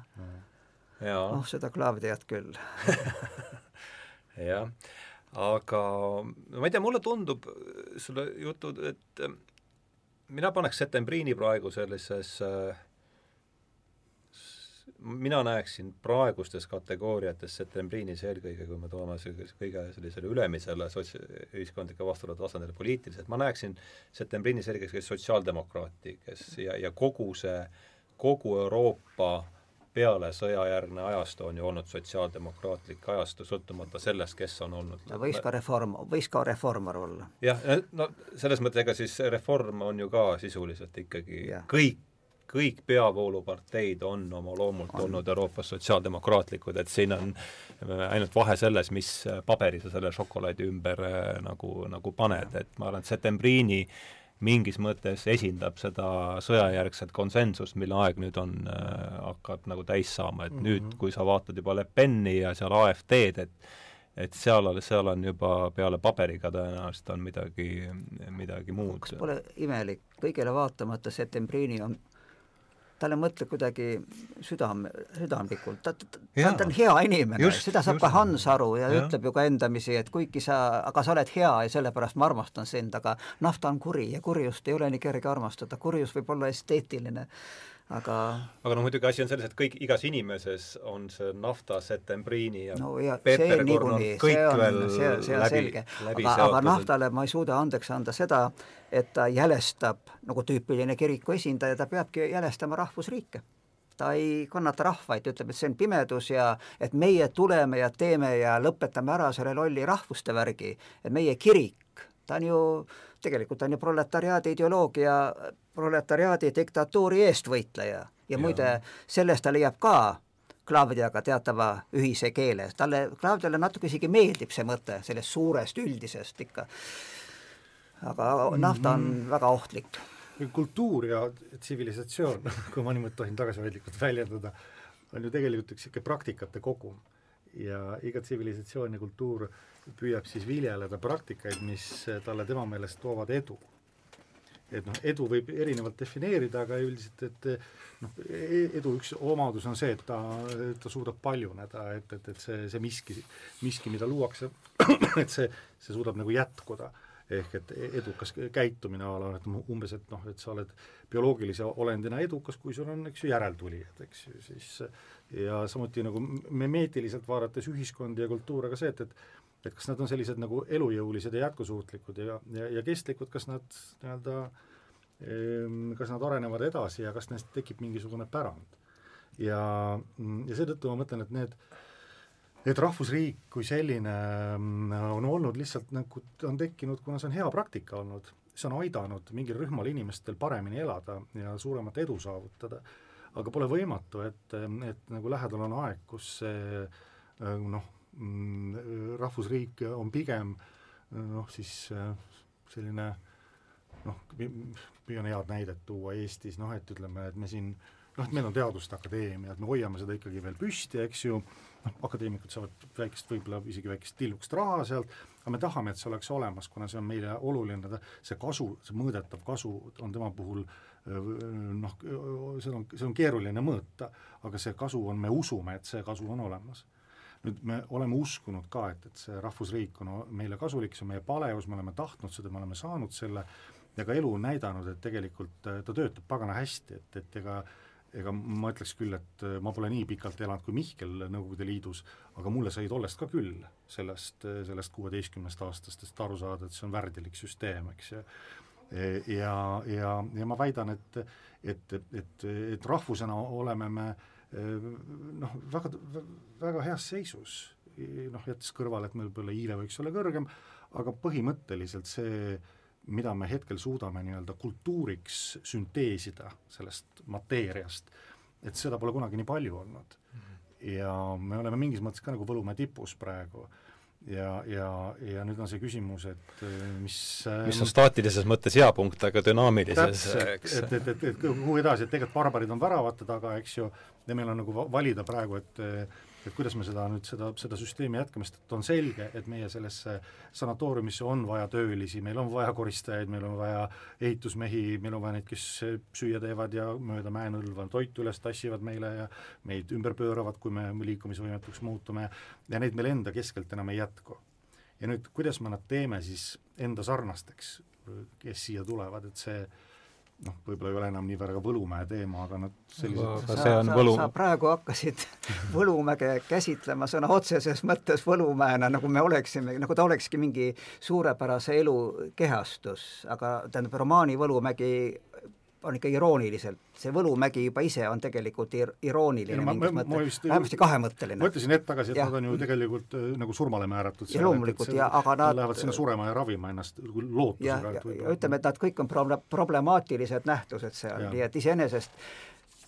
noh, seda Claudiat küll. jah, aga ma ei tea, mulle tundub sulle jutu, et äh, mina paneks Septembriini praegu sellises äh, mina näeksin praegustes kategooriates Septembriinis eelkõige, kui me toome kõige sellisele ülemisele sots-, ühiskondlike vastuolude tasandile poliitiliselt, ma näeksin Septembriinis eelkõige sotsiaaldemokraati, kes ja, ja kogu see, kogu Euroopa peale sõjajärgne ajastu on ju olnud sotsiaaldemokraatlik ajastu, sõltumata sellest, kes on olnud ta võiks ka reform, võiks ka reformar olla. jah, no selles mõttes, ega siis reform on ju ka sisuliselt ikkagi Jah. kõik, kõik peavooluparteid on oma loomult on. olnud Euroopas sotsiaaldemokraatlikud, et siin on ainult vahe selles, mis paberi sa selle šokolaadi ümber äh, nagu, nagu paned, et ma arvan, et Septembriini mingis mõttes esindab seda sõjajärgset konsensust, mille aeg nüüd on äh,, hakkab nagu täis saama, et mm -hmm. nüüd, kui sa vaatad juba Le Peni ja seal AfD-d, et et seal, seal on juba peale paberiga tõenäoliselt on midagi, midagi muud. kas pole imelik, kõigele vaatamata Septembriini on talle mõtleb kuidagi südame, südamlikult, ta, ta, ta, ta on hea inimene, seda saab just. ka Hans aru ja, ja ütleb ju ka endamisi, et kuigi sa, aga sa oled hea ja sellepärast ma armastan sind, aga nafta on kuri ja kurjust ei ole nii kerge armastada, kurjus võib olla esteetiline, aga aga noh, muidugi asi on selles, et kõik, igas inimeses on see nafta, setembriini ja no ja see niikuinii, see on, see, see on läbi, selge. aga, aga naftale ma ei suuda andeks anda seda, et ta jälestab, nagu tüüpiline kiriku esindaja, ta peabki jälestama rahvusriike. ta ei kannata rahvaid, ütleb, et see on pimedus ja et meie tuleme ja teeme ja lõpetame ära selle lolli rahvuste värgi, et meie kirik, ta on ju, tegelikult on ju proletariaadi ideoloogia, proletariaadi diktatuuri eestvõitleja ja muide, sellest ta leiab ka Claudiaga teatava ühise keele, talle, Claudiale natuke isegi meeldib see mõte sellest suurest üldisest ikka. aga nafta on Mhm. väga ohtlik. kultuur ja tsivilisatsioon, kui ma niimoodi tohin tagasihoidlikult väljendada, on ju tegelikult üks niisugune praktikate kogum. Ja iga tsivilisatsioon ja kultuur püüab siis viljeleda praktikaid, mis talle tema meelest toovad edu. et noh, edu võib erinevalt defineerida, aga üldiselt, et noh, edu üks omadus on see, et ta, ta suudab paljuneda, et, et, et see, see miski, miski, mida luuakse, et see, see suudab nagu jätkuda ehk et edukas käitumine a la, et umbes, et noh, et sa oled bioloogilise olendina edukas, kui sul on, eks ju, järeltulijad, eks ju, siis ja samuti nagu memeetiliselt vaadates ühiskondi ja kultuure ka see, et, et et kas nad on sellised nagu elujõulised ja jätkusuutlikud ja, ja, ja kestlikud, kas nad nii-öelda, kas nad arenevad edasi ja kas neist tekib mingisugune pärand. ja, ja seetõttu ma mõtlen, et need et rahvusriik kui selline mm, on olnud lihtsalt nagu, on tekkinud, kuna see on hea praktika olnud, see on aidanud mingil rühmal inimestel paremini elada ja suuremat edu saavutada. aga pole võimatu, et, et nagu lähedal on aeg, kus see noh, rahvusriik on pigem noh, siis selline noh, püüan head näidet tuua Eestis, noh et ütleme, et me siin noh, et meil on Teaduste Akadeemia, et me hoiame seda ikkagi veel püsti, eks ju, noh, akadeemikud saavad väikest, võib-olla isegi väikest tillukest raha sealt, aga me tahame, et see oleks olemas, kuna see on meile oluline, see kasu, see mõõdetav kasu on tema puhul noh, seda on, seda on keeruline mõõta, aga see kasu on, me usume, et see kasu on olemas. Nüüd me oleme uskunud ka, et, et see rahvusriik on meile kasulik, see on meie paleus, me oleme tahtnud seda, me oleme saanud selle ja ka elu on näidanud, et tegelikult ta töötab pagana hästi, et, et ega ega ma ütleks küll, et äh, ma pole nii pikalt elanud kui Mihkel Nõukogude Liidus, aga mulle sai tollest ka küll, sellest, äh, sellest kuueteistkümnest aastastest aru saada, et see on värdilik süsteem, eks ju. E, ja, ja, ja ma väidan, et, et, et, et rahvusena oleme me e, noh, väga, väga heas seisus, noh, jättes kõrvale, et meil võib-olla iive võiks olla kõrgem, aga põhimõtteliselt see mida me hetkel suudame nii-öelda kultuuriks sünteesida sellest mateeriast, et seda pole kunagi nii palju olnud. ja me oleme mingis mõttes ka nagu Võlumäe tipus praegu. Ja, ja, ja nüüd on see küsimus, et mis mis on staatilises mõttes hea punkt, aga dünaamilises täpselt, et, et, et, et kuhu edasi, et tegelikult barbarid on väravate taga, eks ju, ja meil on nagu valida praegu, et et kuidas me seda nüüd, seda, seda süsteemi jätkame, sest et on selge, et meie sellesse sanatooriumisse on vaja töölisi, meil on vaja koristajaid, meil on vaja ehitusmehi, meil on vaja neid, kes süüa teevad ja mööda mäenõlva toitu üles tassivad meile ja meid ümber pööravad, kui me liikumisvõimetuks muutume, ja neid meil enda keskelt enam ei jätku. ja nüüd, kuidas me nad teeme siis enda sarnasteks, kes siia tulevad, et see noh, võib-olla ei ole enam nii väga Võlumäe teema, aga noh, sellised sa, sa, võlu... sa praegu hakkasid Võlumäge käsitlema sõna otseses mõttes Võlumäena, nagu me oleksime, nagu ta olekski mingi suurepärase elu kehastus, aga tähendab, romaani Võlumägi on ikka irooniliselt, see Võlumägi juba ise on tegelikult ir-, irooniline no, mingis mõttes, vähemasti kahemõtteline. ma ütlesin hetk tagasi, et ja. nad on ju tegelikult äh, nagu surmale määratud. ja loomulikult, ja aga nad lähevad sinna surema ja ravima ennast lootusega. ja, ja, ja ütleme, et nad kõik on proble-, problemaatilised nähtused seal, nii et iseenesest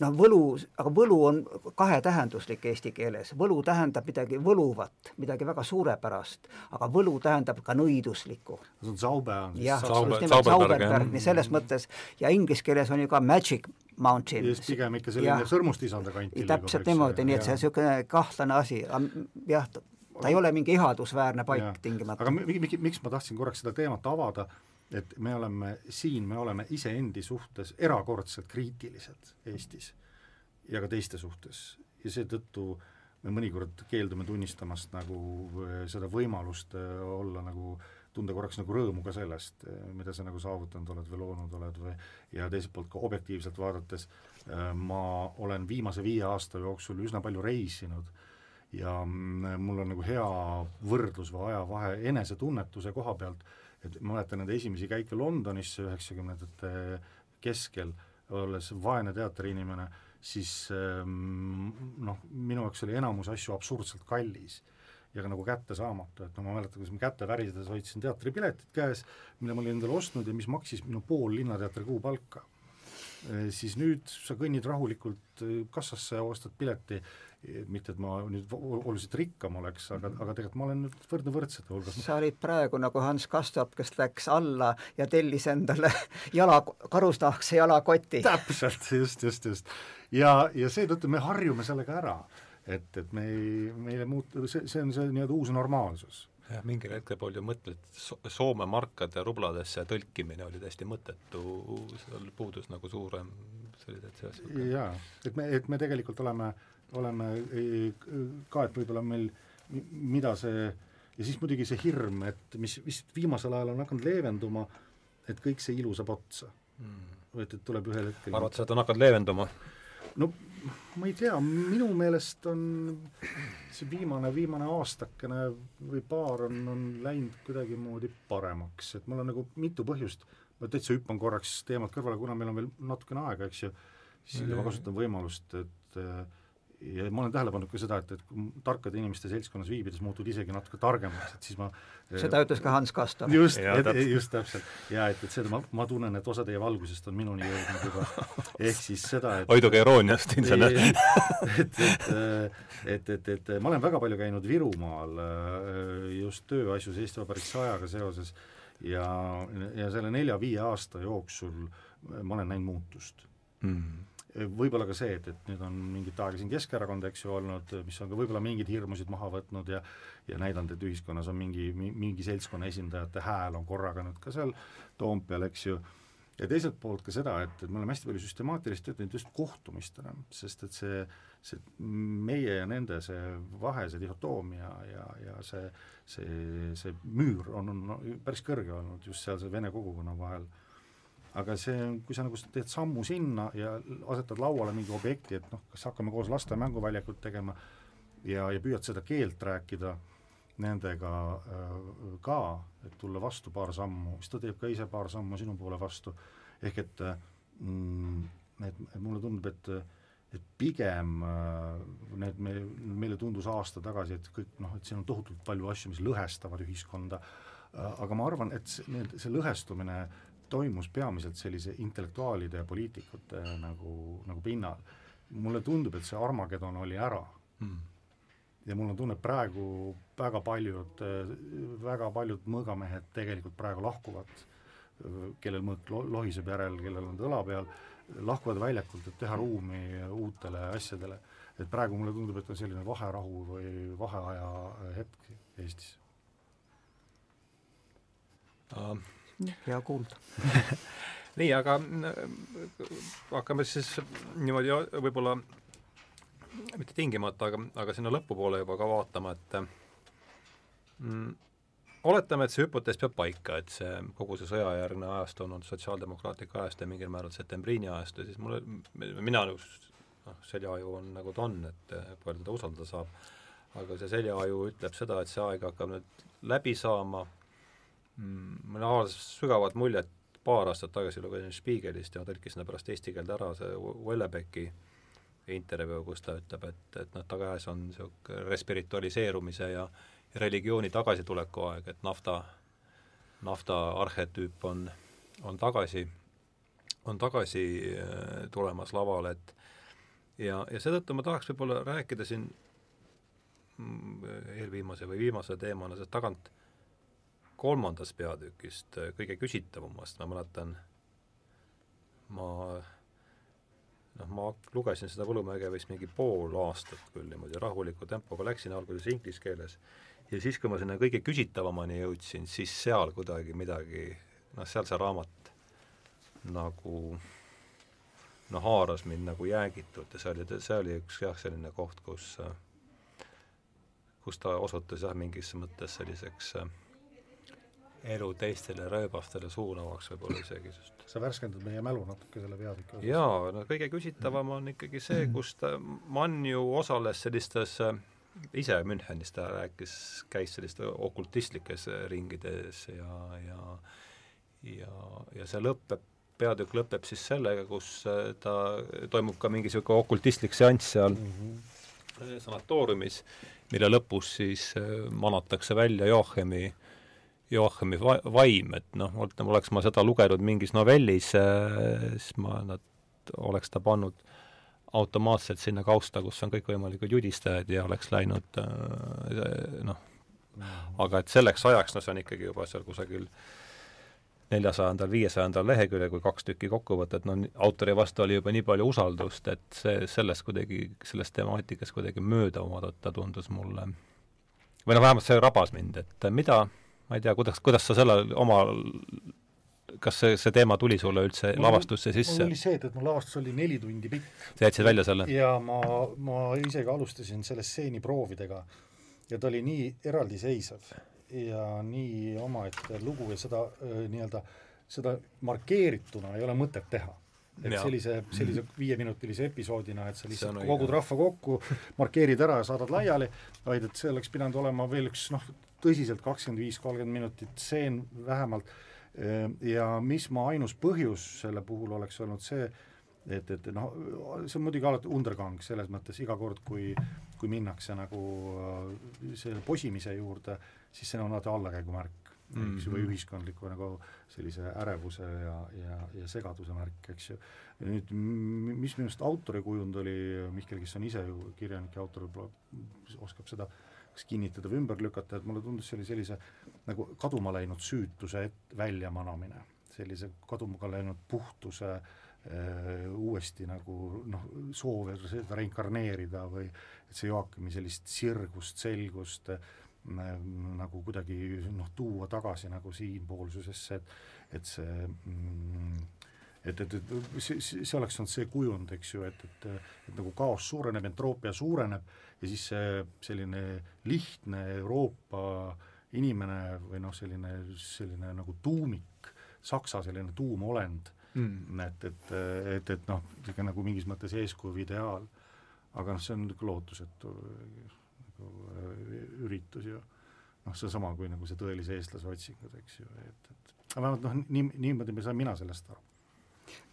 noh, võlu, aga võlu on kahetähenduslik eesti keeles, võlu tähendab midagi võluvat, midagi väga suurepärast, aga võlu tähendab ka nõiduslikku. see on Zauber. jah, just nimelt Zauberberg, nii selles mõttes, ja inglise keeles on ju ka magic mountain. just, pigem ikka selline sõrmustisanda kanti. täpselt niimoodi, nii et see niisugune kahtlane asi, jah, ta ei ole mingi ihaldusväärne paik ja. tingimata. aga miks, miks ma tahtsin korraks seda teemat avada, et me oleme siin, me oleme iseendi suhtes erakordselt kriitilised Eestis ja ka teiste suhtes. Ja seetõttu me mõnikord keeldume tunnistamast nagu äh, seda võimalust äh, olla nagu, tunda korraks nagu rõõmu ka sellest, äh, mida sa nagu saavutanud oled või loonud oled või ja teiselt poolt ka objektiivselt vaadates ma olen viimase viie aasta jooksul üsna palju reisinud ja mm, mul on nagu hea võrdlus või ajavahe enesetunnetuse koha pealt et ma mäletan nende esimesi käike Londonisse üheksakümnendate keskel, olles vaene teatriinimene, siis ähm, noh, minu jaoks oli enamus asju absurdselt kallis ja ka nagu kättesaamatu, et no ma mäletan, kuidas ma käte värisedes hoidsin teatripiletit käes, mille ma olin endale ostnud ja mis maksis minu pool Linnateatri kuupalka. Siis nüüd sa kõnnid rahulikult kassasse, ostad pileti mitte et ma nüüd oluliselt rikkam oleks, aga, aga tegelikult ma olen nüüd võrdne võrdsete hulgas. sa olid praegu nagu Hans Kastorp, kes läks alla ja tellis endale jala, karusnahkse jalakoti. täpselt, just, just, just. ja, ja seetõttu me harjume sellega ära, et, et me ei, meile muut-, see, see on see nii-öelda uus normaalsus jah, mingil hetkel pool ju mõtled, Soome markade rubladesse tõlkimine oli täiesti mõttetu, seal puudus nagu suurem sellised see asi. jaa, et me, et me tegelikult oleme äh, oleme ka, et võib-olla meil, mida see, ja siis muidugi see hirm, et mis vist viimasel ajal on hakanud leevenduma, et kõik see ilu saab otsa. Mm.. et, et tuleb ühel hetkel arvad sa, et on hakanud leevenduma? no ma ei tea, minu meelest on see viimane, viimane aastakene või paar on, on läinud kuidagimoodi paremaks, et mul on nagu mitu põhjust, ma täitsa hüppan korraks teemat kõrvale, kuna meil on veel natukene aega, eks ju, siis ma kasutan võimalust, et äh, ja ma olen tähele pannud ka seda, et, et kui tarkade inimeste seltskonnas viibides muutud isegi natuke targemaks, et siis ma seda ütles ka Hans Kastor. just, just täpselt. ja et, et seda ma, ma tunnen, et osa teie valgusest on minuni jõudnud juba, ehk siis seda, et hoiduge irooniast, insener. et, et, et, et, et ma olen väga palju käinud Virumaal just tööasjus Eesti Vabariik sajaga seoses ja, ja selle nelja-viie aasta jooksul ma olen näinud muutust mm võib-olla ka see, et, et nüüd on mingit aega siin Keskerakond, eks ju, olnud, mis on ka võib-olla mingeid hirmusid maha võtnud ja ja näidanud, et ühiskonnas on mingi, mingi seltskonna esindajate hääl on korraga nüüd ka seal Toompeal, eks ju, ja teiselt poolt ka seda, et, et me oleme hästi palju süstemaatilist tööd teinud just kohtumistena, sest et see, see meie ja nende see vahe, see dihhotoomia ja, ja see, see, see müür on, on päris kõrge olnud just sealse vene kogukonna vahel aga see, kui sa nagu teed sammu sinna ja asetad lauale mingi objekti, et noh, kas hakkame koos laste mänguväljakut tegema ja, ja püüad seda keelt rääkida nendega äh, ka, et tulla vastu paar sammu, siis ta teeb ka ise paar sammu sinu poole vastu, ehk et mm, et, et mulle tundub, et et pigem äh, need me, meile tundus aasta tagasi, et kõik noh, et siin on tohutult palju asju, mis lõhestavad ühiskonda, äh, aga ma arvan, et see, need, see lõhestumine äh, toimus peamiselt sellise intellektuaalide ja poliitikute nagu, nagu pinnal. mulle tundub, et see Armagedon oli ära mm. ja mul on tunne, et praegu väga paljud, väga paljud mõõgamehed tegelikult praegu lahkuvad, kellel mõõk lohiseb järel, kellel on õla peal, lahkuvad väljakult, et teha ruumi uutele asjadele. et praegu mulle tundub, et on selline vaherahu või vaheaja hetk Eestis uh hea kuulda. Nii, aga äh, hakkame siis niimoodi võib-olla mitte tingimata, aga, aga sinna lõpupoole juba ka vaatama, et mm, oletame, et see hüpotees peab paika, et see, kogu see sõjajärgne ajastu on olnud sotsiaaldemokraatlik ajastu ja mingil määral septembriini ajastu, siis mulle, mina nagu noh, seljaaju on nagu ta on, et palju teda usaldada saab, aga see seljaaju ütleb seda, et see aeg hakkab nüüd läbi saama mul mm, avaldas sügavat muljet paar aastat tagasi lugesin Spiegelist ja tõlkisin pärast eesti keelde ära see Welebecki intervjuu, kus ta ütleb, et, et noh, tagasi on niisugune respiritualiseerumise ja religiooni tagasituleku aeg, et nafta, nafta arhetüüp on, on tagasi, on tagasi äh, tulemas lavale, et ja, ja seetõttu ma tahaks võib-olla rääkida siin mm, eelviimase või viimase teemana sellest tagant kolmandast peatükist, äh, kõige küsitavamast, ma mäletan, ma noh, ma lugesin seda Võlumäge vist mingi pool aastat küll niimoodi rahuliku tempoga, läksin alguses inglise keeles ja siis, kui ma sinna kõige küsitavamani jõudsin, siis seal kuidagi midagi, noh, seal see raamat nagu noh, haaras mind nagu jäägitult ja see oli, see oli üks jah, selline koht, kus kus ta osutus jah, mingis mõttes selliseks äh, elu teistele rööbastele suunavaks võib-olla isegi, sest sa värskendad meie mälu natuke selle peatüki osas. jaa, no kõige küsitavam on ikkagi see, kus ta, Mann ju osales sellistes ise Münchenis ta rääkis, käis sellistes okultistlikes ringides ja, ja ja, ja see lõpeb, peatükk lõpeb siis sellega, kus ta, toimub ka mingi niisugune okultistlik seanss seal mm -hmm. sanatooriumis, mille lõpus siis manatakse välja Joachimi äh, Joachimi vaim, et noh, ütleme, oleks ma seda lugenud mingis novellis, äh, siis ma, nad, oleks ta pannud automaatselt sinna kausta, kus on kõikvõimalikud judistajad ja oleks läinud äh, noh, aga et selleks ajaks, no see on ikkagi juba seal kusagil neljasajandal, viiesajandal leheküljel, kui kaks tükki kokku võtta, et no autori vastu oli juba nii palju usaldust, et see, sellest kuidagi, sellest temaatikast kuidagi mööda vaadata tundus mulle, või noh, vähemalt see rabas mind, et mida ma ei tea, kuidas, kuidas sa selle oma kas see, see teema tuli sulle üldse mul, lavastusse sisse? mul oli see, et, mu lavastus oli neli tundi pikk. sa jätsid välja selle? ja ma, ma isegi alustasin selle stseeni proovidega ja ta oli nii eraldiseisev ja nii omaette lugu ja seda äh, nii-öelda, seda markeerituna ei ole mõtet teha et ja. sellise, sellise viieminutilise episoodina, et sa lihtsalt kogud rahva kokku, markeerid ära ja saadad laiali, vaid et see oleks pidanud olema veel üks noh, tõsiselt kakskümmend viis, kolmkümmend minutit stseen vähemalt. Ja mis ma ainus põhjus selle puhul oleks olnud see, et, et noh, see on muidugi alati undergang selles mõttes iga kord, kui kui minnakse nagu äh, selle posimise juurde, siis see on alati allakäigu märk mm, -hmm. eks ju, või mhm. ühiskondliku nagu sellise ärevuse ja, ja, ja segaduse märk, eks ju. nüüd mis minu arust autori kujund oli, Mihkel, kes on ise ju kirjanik ja autor, võib-olla oskab seda äh, kas kinnitada või ümber lükata, et mulle tundus, see oli sellise nagu kaduma läinud süütuse et-, väljamanamine, sellise kaduma läinud puhtuse uuesti nagu noh, soov seda reinkarneerida või et see Joakimi sellist sirgust, selgust äh, nagu kuidagi noh, tuua tagasi nagu siinpoolsusesse, et et see mm, et, et, et see, see oleks olnud see kujund, eks ju, et, et et nagu kaos suureneb, entroopia suureneb ja siis see selline lihtne Euroopa inimene või noh, selline, selline nagu tuumik, saksa selline tuumolend mm., et, et, et, et noh, nagu mingis mõttes eeskuju ideaal, aga noh, see on niisugune lootusetu nagu üritus ju noh, seesama kui nagu see tõelise eestlase otsingud, eks ju, et, et aga vähemalt noh, nii, niimoodi saan mina sellest aru.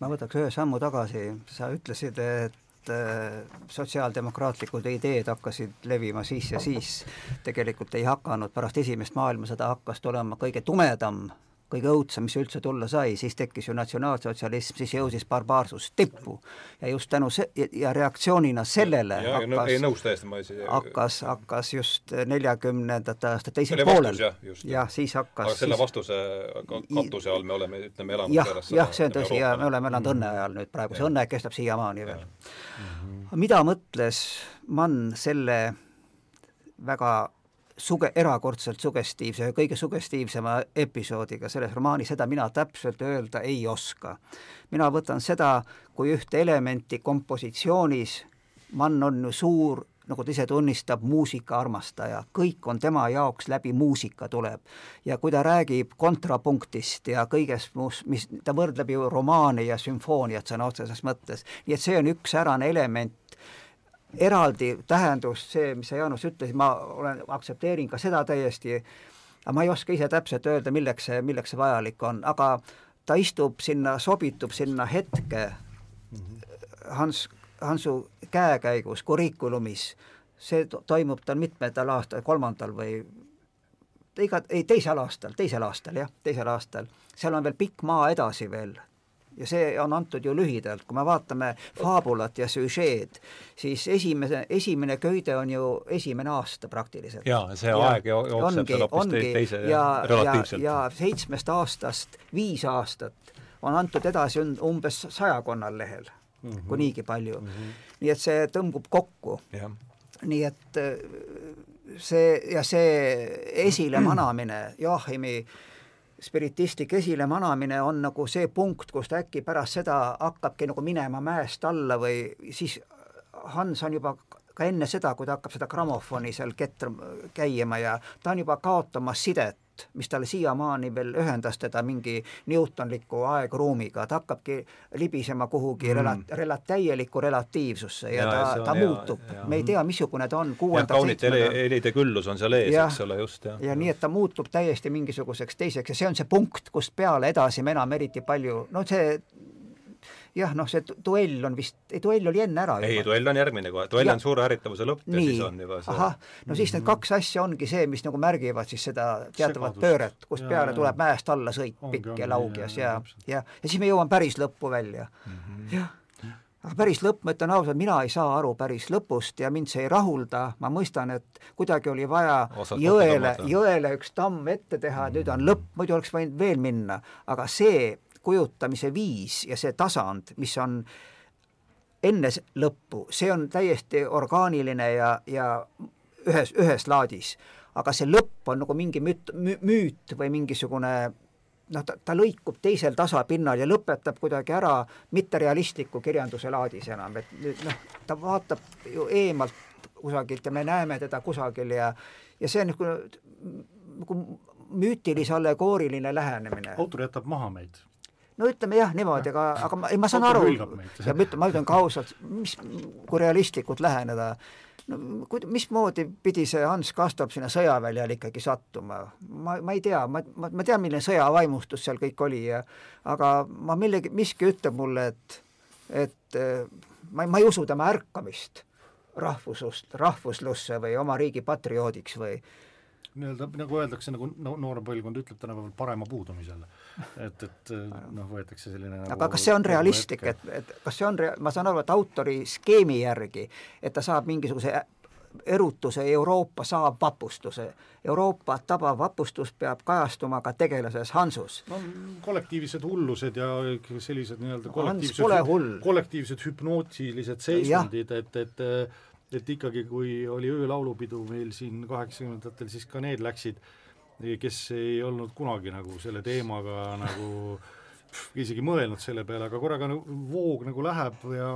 ma võtaks ühe sammu tagasi, sa ütlesid, et äh, sotsiaaldemokraatlikud ideed hakkasid levima siis ja siis, tegelikult ei hakanud, pärast esimest maailmasõda hakkas tulema kõige tumedam kõige õudsem, mis üldse tulla sai, siis tekkis ju natsionaalsotsialism, siis jõudis barbaarsus tippu. ja just tänu se-, ja reaktsioonina sellele ja, hakkas, ei nõus täiesti, ma ei hakkas, hakkas just neljakümnendate aastate teisel poolel. jah, ja, siis hakkas aga selle vastuse katuse all me oleme, ütleme, elanud jah, jah, see on tõsi ja me oleme elanud õnne ajal nüüd praegu, see õnne kestab siiamaani veel. mida mõtles Mann selle väga suge-, erakordselt sugestiivse, kõige sugestiivsema episoodiga selles romaanis, seda mina täpselt öelda ei oska. mina võtan seda kui ühte elementi kompositsioonis, Mann on ju suur, nagu ta ise tunnistab, muusikaarmastaja, kõik on tema jaoks läbi muusika tuleb. ja kui ta räägib kontrapunktist ja kõigest muust, mis, ta võrdleb ju romaani ja sümfooniat sõna otseses mõttes, nii et see on üks särane element, eraldi tähendust, see, mis sa, Jaanus, ütlesid, ma olen, aktsepteerin ka seda täiesti, aga ma ei oska ise täpselt öelda, milleks see, milleks see vajalik on, aga ta istub sinna, sobitub sinna hetke Hans, Hansu käekäigus, kurikulumis, see toimub tal mitmendal aastal, kolmandal või iga, ei, teisel aastal, teisel aastal jah, teisel aastal, seal on veel pikk maa edasi veel ja see on antud ju lühidalt, kui me vaatame faabulat ja süžeed, siis esimese, esimene köide on ju esimene aasta praktiliselt. jaa, see ja aeg jookseb seal hoopis teise ja, relatiivselt. ja, seitsmest aastast viis aastat on antud edasi umbes sajakonnal lehel mm, -hmm. kui niigi palju mm. -hmm. nii et see tõmbub kokku. nii et äh, see ja see esilemanamine Joachimi äh, spiritistlik esilemanamine on nagu see punkt, kust äkki pärast seda hakkabki nagu minema mäest alla või siis Hans on juba ka enne seda, kui ta hakkab seda grammofoni seal ketra käima ja ta on juba kaotamas sidet jutt, mis talle siiamaani veel ühendas teda mingi Newtonliku aegruumiga, ta hakkabki libisema kuhugi mm. rela-, rela-, täielikku relatiivsusse ja, ja ta, ta hea, muutub, me ei tea, missugune ta on kuuendal kaunite helide küllus on seal ees, eks ole, just, jah. ja nii, et ta muutub täiesti mingisuguseks teiseks ja see on see punkt, kust peale edasi me enam eriti palju, no see jah, noh, see duell on vist, ei duell oli enne ära juba. ei, duell on järgmine kohe, duell ja. on suure ärritavuse lõpp ja siis on juba see ahah, no siis need mhm. kaks asja ongi see, mis nagu märgivad siis seda teatavat pööret, kust ja, peale ja, tuleb mäest alla sõit ongi, pikk ja laugjas ja, ja, ja, ja siis me jõuame päris lõppu välja mm. -hmm. jah aga päris lõpp, ma ütlen ausalt, mina ei saa aru päris lõpust ja mind see ei rahulda, ma mõistan, et kuidagi oli vaja Osalt jõele, jõele üks tamm ette teha, et nüüd on lõpp, muidu oleks võinud veel minna, aga see kujutamise viis ja see tasand, mis on enne lõppu, see on täiesti orgaaniline ja, ja ühes, ühes laadis. aga see lõpp on nagu mingi müt, müüt või mingisugune noh, ta, ta lõikub teisel tasapinnal ja lõpetab kuidagi ära mitterealistliku kirjanduse laadis enam, et nüüd noh, ta vaatab ju eemalt kusagilt ja me näeme teda kusagil ja ja see on niisugune nagu müütilise allegooriline lähenemine. autor jätab maha meid no ütleme jah, niimoodi, aga, aga ma, ei ma saan aru, ja ma ütlen, ma ütlen ka ausalt, mis, kui realistlikult läheneda, no kui, mismoodi pidi see Hans Kastorp sinna sõjaväljal ikkagi sattuma, ma, ma ei tea, ma, ma, ma tean, milline sõjavaimustus seal kõik oli ja aga ma millegi, miski ütleb mulle, et et ma, ma ei usu tema ärkamist rahvuslust, rahvuslusse või oma riigi patrioodiks või nii-öelda nagu öeldakse, nagu noorem põlvkond ütleb tänapäeval parema puudumisele. Et, et noh, võetakse selline nagu aga kas see on realistlik, et, et kas see on rea-, ma saan aru, et autori skeemi järgi, et ta saab mingisuguse erutuse Euroopa saab vapustuse. Euroopa tabav vapustus peab kajastuma ka tegelases Hansus. no kollektiivsed hullused ja sellised nii-öelda kollektiivsed, kollektiivsed, hüpnootilised seisundid, et, et et ikkagi, kui oli öölaulupidu meil siin kaheksakümnendatel, siis ka need läksid, kes ei olnud kunagi nagu selle teemaga nagu isegi mõelnud selle peale, aga korraga nagu voog nagu läheb ja,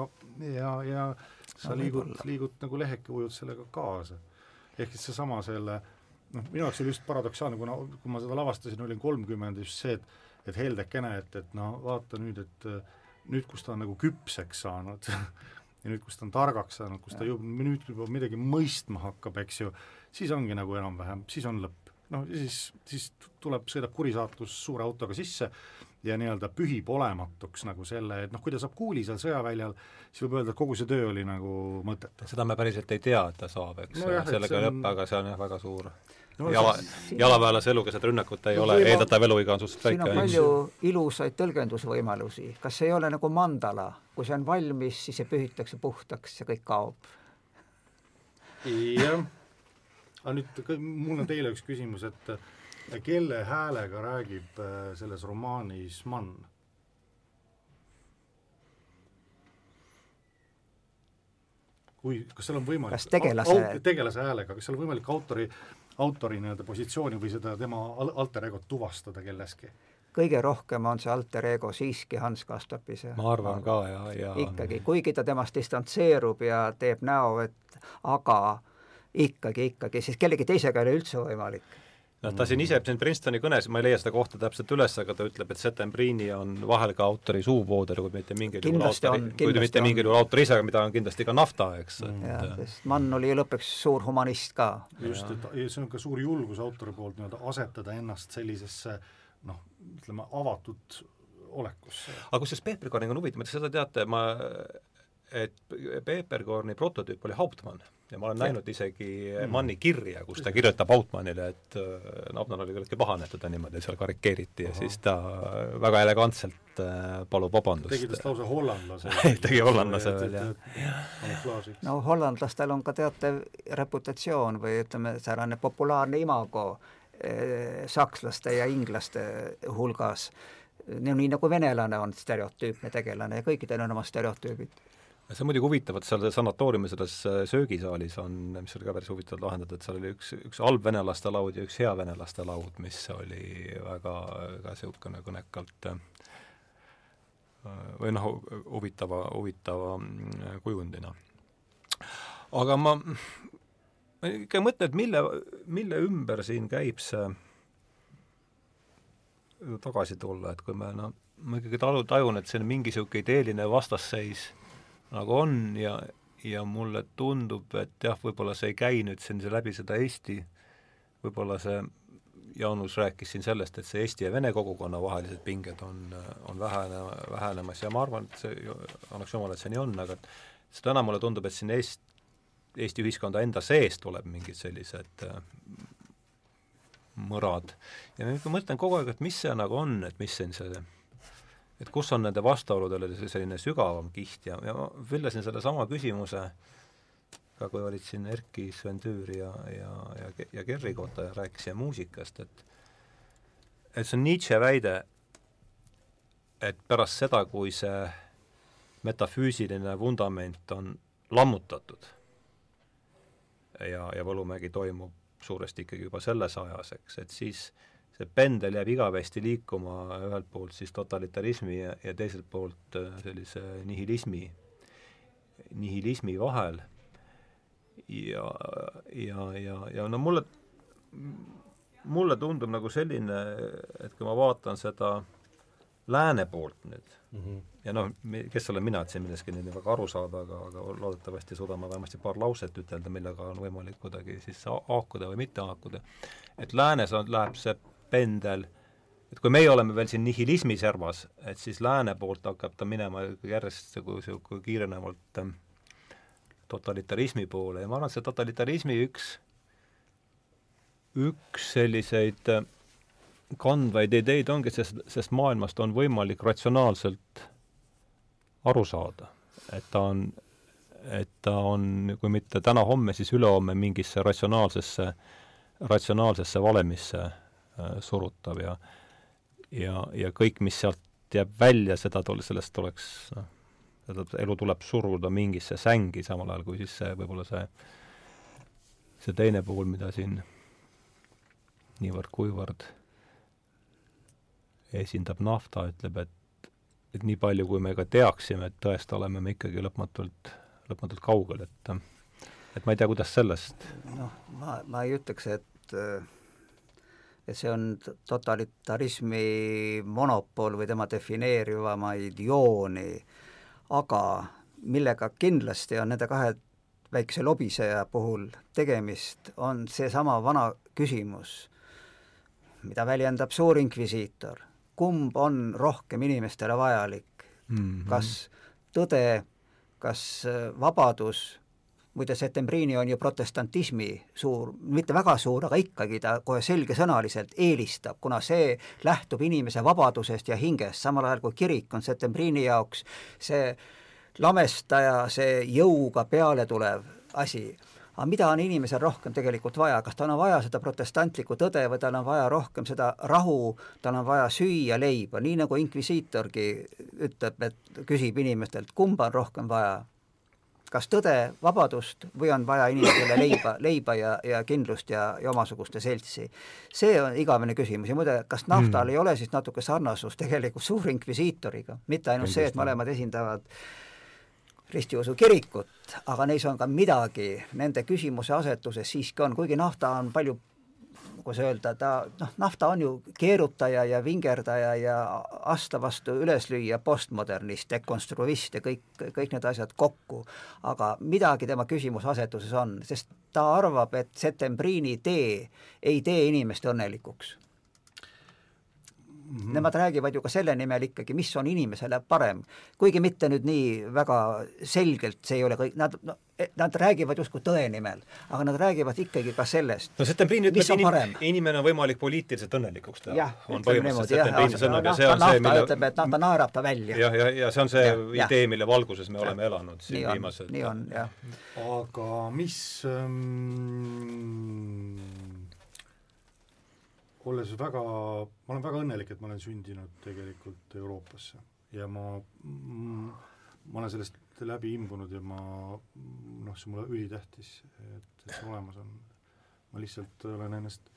ja, ja sa liigud, liigud nagu leheke, ujud sellega kaasa. ehk siis seesama selle noh, minu jaoks oli just paradoksaalne, kuna, kui ma seda lavastasin, olin kolmkümmend, just see, et et heldekene, et, et no vaata nüüd, et nüüd, kus ta on nagu küpseks saanud ja nüüd, kus ta on targaks saanud, kus ta juba, nüüd juba midagi mõistma hakkab, eks ju, siis ongi nagu enam-vähem, siis on lõpp. Noh, ja siis, siis tuleb, sõidab kurisaatus suure autoga sisse ja nii-öelda pühib olematuks nagu selle, et noh, kui ta saab kuuli seal sõjaväljal, siis võib öelda, et kogu see töö oli nagu mõttetu. seda me päriselt ei tea, et ta saab, eks no, sellega ei lõppe, aga see on jah, väga suur no, jala, jalaväelase elukeset rünnakut ei no, ole, eeldatav eluiga on suhteliselt väike. siin on palju ilusaid tõlgendusvõimalusi, kas see ei ole nagu mandala, kui see on valmis, siis see pühitakse puhtaks ja kõik kaob? jah, aga nüüd mul on teile üks küsimus, et kelle häälega räägib äh, selles romaanis Mann? kui, kas seal on võimalik kas tegelase tegelase häälega, kas seal on võimalik autori, autori nii-öelda positsiooni või seda tema alter egot tuvastada kelleski? kõige rohkem on see alter ego siiski Hans Kastapise. ma arvan ka ja, ja ikkagi, kuigi ta temast distantseerub ja teeb näo, et aga ikkagi, ikkagi, siis kellegi teisega ei ole üldse võimalik noh, ta siin ise siin Princetoni kõnes, ma ei leia seda kohta täpselt üles, aga ta ütleb, et Settembrini on vahel ka autori suuvooder, kui mitte mingil juhul autori, kui mitte mingil juhul autor ise, mida on kindlasti ka nafta, eks mm.. jah, sest Mann oli ju lõpuks suur humanist ka. just, et see on ka suur julgus autori poolt nii-öelda asetada ennast sellisesse noh, ütleme avatud olekusse. aga kusjuures Peeperkorniga on huvitav, et seda teate, ma et Peeperkorni prototüüp oli Hauptmann ja ma olen ja. näinud isegi mm. Manni kirja, kus ta kirjutab Hauptmannile, et äh, oli küllaltki pahane, et teda niimoodi seal karikeeriti ja Aha. siis ta väga elegantselt äh, palub vabandust. tegi tast lausa hollandlase tegi hollandlase veel, jah. no hollandlastel on ka teatav reputatsioon või ütleme, säärane populaarne imago eh, sakslaste ja inglaste hulgas no nii nagu venelane on stereotüüpne tegelane ja kõikidel on oma stereotüübid see on muidugi huvitav, et seal sanatooriumi selles äh, söögisaalis on, mis oli ka päris huvitavalt lahendatud, et seal oli üks, üks halb venelaste laud ja üks hea venelaste laud, mis oli väga ka niisugune kõnekalt äh, või noh, huvitava, huvitava mm, kujundina. aga ma, ma ikka mõtlen, et mille, mille ümber siin käib see tagasi tulla, et kui me noh, ma ikkagi tajun, et see on mingi niisugune ideeline vastasseis nagu on ja, ja mulle tundub, et jah, võib-olla see ei käi nüüd siin läbi seda Eesti, võib-olla see, Jaanus rääkis siin sellest, et see Eesti ja Vene kogukonna vahelised pinged on, on vähene, vähenemas ja ma arvan, et see, annaks jumal, et see nii on, aga seda enam mulle tundub, et siin Eest-, Eesti ühiskonda enda sees tuleb mingid sellised äh, mõrad. ja ma mõtlen kogu aeg, et mis see nagu on, et mis siin see et kus on nende vastuoludele selline sügavam kiht? Ja, ja ma villasin sellesama küsimuse ka kui olid siin Erki, Sven Tüür ja, ja, ja, ja Kerri kohta ja rääkisime muusikast, et et see on Nietzsche väide, et pärast seda, kui see metafüüsiline vundament on lammutatud ja, ja Võlumägi toimub suuresti ikkagi juba selles ajas, eks, et siis äh, see pendel jääb igavesti liikuma ühelt poolt siis totalitarismi ja, ja teiselt poolt äh, sellise nihilismi, nihilismi vahel. ja, ja, ja, ja no mulle, mulle tundub nagu selline, et kui ma vaatan seda lääne poolt nüüd mm, -hmm. ja noh, kes olen mina, et siin millestki nüüd väga aru saada, aga, aga loodetavasti suudan ma vähemasti paar lauset ütelda, millega on võimalik kuidagi siis haakuda või mitte haakuda. et läänes on, läheb see pendel, et kui meie oleme veel siin nihilismi servas, et siis lääne poolt hakkab ta minema järjest niisugune kiirenevalt ähm, totalitarismi poole ja ma arvan, et see totalitarismi üks, üks selliseid äh, kandvaid ideid ongi, sest, sest maailmast on võimalik ratsionaalselt aru saada. et ta on, et ta on, kui mitte täna-homme, siis ülehomme mingisse ratsionaalsesse, ratsionaalsesse valemisse surutav ja ja, ja kõik, mis sealt jääb välja, seda tol-, sellest tuleks noh, seda elu tuleb suruda mingisse sängi, samal ajal kui siis see, võib-olla see, see teine pool, mida siin niivõrd-kuivõrd esindab nafta, ütleb, et et nii palju, kui me ka teaksime, et tõest oleme me ikkagi lõpmatult, lõpmatult kaugel, et et ma ei tea, kuidas sellest noh, ma, ma ei ütleks, et et see on totalitarismi monopol või tema defineerivamaid jooni, aga millega kindlasti on nende kahe väikese lobiseja puhul tegemist, on seesama vana küsimus, mida väljendab suur inkvisiitor kumb on rohkem inimestele vajalik? Mm, -hmm. kas tõde, kas äh, vabadus, muide Settembrini on ju protestantismi suur, mitte väga suur, aga ikkagi ta kohe selgesõnaliselt eelistab, kuna see lähtub inimese vabadusest ja hingest, samal ajal kui kirik on Settembrini jaoks see lamestaja, see jõuga peale tulev asi. Aga mida on inimesel rohkem tegelikult vaja, kas tal on vaja seda protestantlikku tõde või tal on vaja rohkem seda rahu, tal on vaja süüa leiba, nii nagu inkvisiitorgi ütleb, et küsib inimestelt, kumba on rohkem vaja, kas tõde, vabadust või on vaja inimestele leiba, leiba ja, ja kindlust ja, ja omasuguste seltsi. see on igavene küsimus ja muide, kas naftal mm. ei ole siis natuke sarnasus tegelikult suurinkvisiitoriga, mitte ainult see, et mõlemad esindavad ristiusu kirikut, aga neis on ka midagi nende küsimuse asetuses siiski on, kuigi nafta on palju kuidas öelda, ta noh, nafta on ju keerutaja ja vingerdaja ja asta vastu üleslüüa postmodernist, dekonstruist ja kõik, kõik need asjad kokku. aga midagi tema küsimuseasetuses on, sest ta arvab, et Setembriini tee ei tee inimest õnnelikuks mm. -hmm. Nemad räägivad ju ka selle nimel ikkagi, mis on inimesele parem. kuigi mitte nüüd nii väga selgelt, see ei ole kõik, nad no, e, nad räägivad justkui tõe nimel, aga nad räägivad ikkagi ka sellest, no Septembriin ütleb, et inim, inimene on võimalik poliitiliselt õnnelikuks teha. jah, ütleme niimoodi, jah, nafta mille... ütleb, et nafta naerab ta välja. jah, ja, ja see on see ja, idee, mille valguses me ja. oleme elanud siin viimased nii on, jah. aga mis ähm, olles väga, ma olen väga õnnelik, et ma olen sündinud tegelikult Euroopasse ja ma mm,, ma olen sellest läbi imbunud ja ma noh, see mulle ülitähtis, et, et see olemas on. ma lihtsalt olen ennast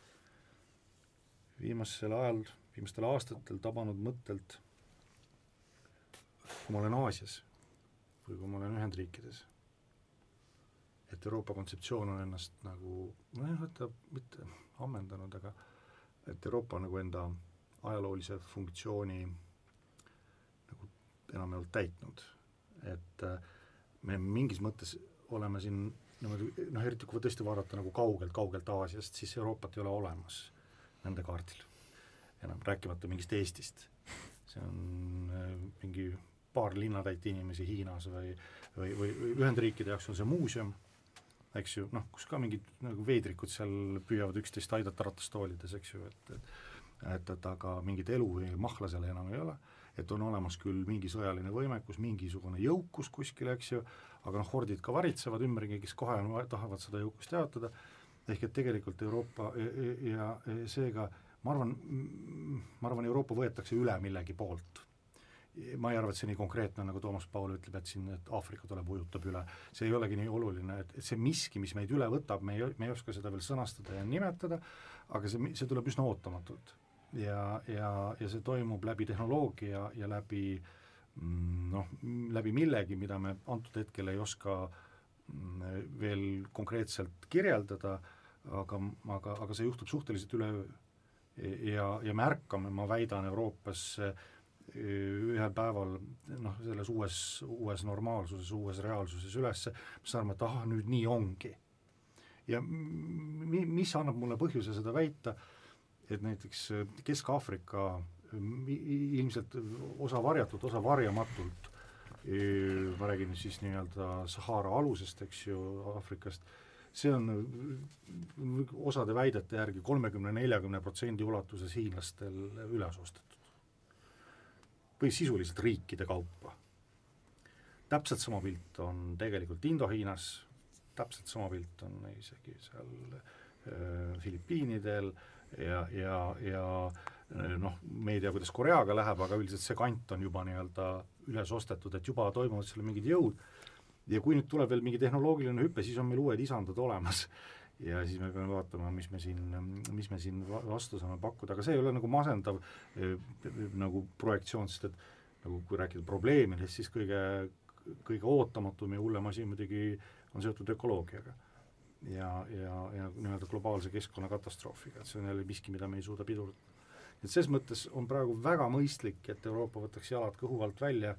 viimasel ajal, viimastel aastatel tabanud mõttelt, kui ma olen Aasias või kui ma olen Ühendriikides, et Euroopa kontseptsioon on ennast nagu nojah, et ta mitte ammendanud, aga et Euroopa nagu enda ajaloolise funktsiooni nagu enamjaolt täitnud. et äh, me mingis mõttes oleme siin niimoodi noh, eriti kui tõesti vaadata nagu kaugelt-kaugelt Aasiast, siis Euroopat ei ole olemas nende kaardil enam, rääkimata mingist Eestist. see on äh, mingi paar linnatäit inimesi Hiinas või, või, või Ühendriikide jaoks on see muuseum eks ju, noh, kus ka mingid nagu veidrikud seal püüavad üksteist aidata ratastoolides, eks ju, et et et, et aga mingit elu mahla seal enam ei ole, et on olemas küll mingi sõjaline võimekus, mingisugune jõukus kuskil, eks ju, aga noh, hordid ka varitsevad ümberringi, kes kohe tahavad seda jõukust jaotada, ehk et tegelikult Euroopa ja, ja, ja seega ma arvan, ma arvan, Euroopa võetakse üle millegi poolt ma ei arva, et see nii konkreetne, nagu Toomas Paul ütleb, et siin, et Aafrika tuleb, ujutab üle, see ei olegi nii oluline, et, et see miski, mis meid üle võtab, me ei, me ei oska seda veel sõnastada ja nimetada, aga see, see tuleb üsna ootamatult. ja, ja, ja see toimub läbi tehnoloogia ja läbi mm, noh, läbi millegi, mida me antud hetkel ei oska mm, veel konkreetselt kirjeldada, aga, aga, aga see juhtub suhteliselt üleöö. ja, ja me ärkame, ma väidan, Euroopas äh, ühel päeval noh, selles uues, uues normaalsuses, uues reaalsuses üles, siis arvame, et ahah, nüüd nii ongi. ja mi-, mis annab mulle põhjuse seda väita, et näiteks Kesk-Aafrika ilmselt osa varjatud, osa varjamatult, ma räägin nüüd siis nii-öelda Sahara alusest, eks ju, Aafrikast, see on osade väidete järgi kolmekümne, neljakümne protsendi ulatuses hiinlastel üles ostetud või sisuliselt riikide kaupa. täpselt sama pilt on tegelikult Indo-Hiinas, täpselt sama pilt on isegi seal äh, Filipiinidel ja, ja, ja äh, noh, me ei tea, kuidas Koreaga läheb, aga üldiselt see kant on juba nii-öelda üles ostetud, et juba toimuvad seal mingid jõud ja kui nüüd tuleb veel mingi tehnoloogiline hüpe, siis on meil uued isandad olemas ja siis me peame vaatama, mis me siin, mis me siin vastu saame pakkuda, aga see ei ole nagu masendav eh, nagu projektsioon, sest et nagu kui rääkida probleemidest, siis kõige, kõige ootamatum ja hullem asi muidugi on seotud ökoloogiaga. ja, ja, ja nii-öelda globaalse keskkonnakatastroofiga, et see on jälle miski, mida me ei suuda pidurdada. et ses mõttes on praegu väga mõistlik, et Euroopa võtaks jalad kõhu alt välja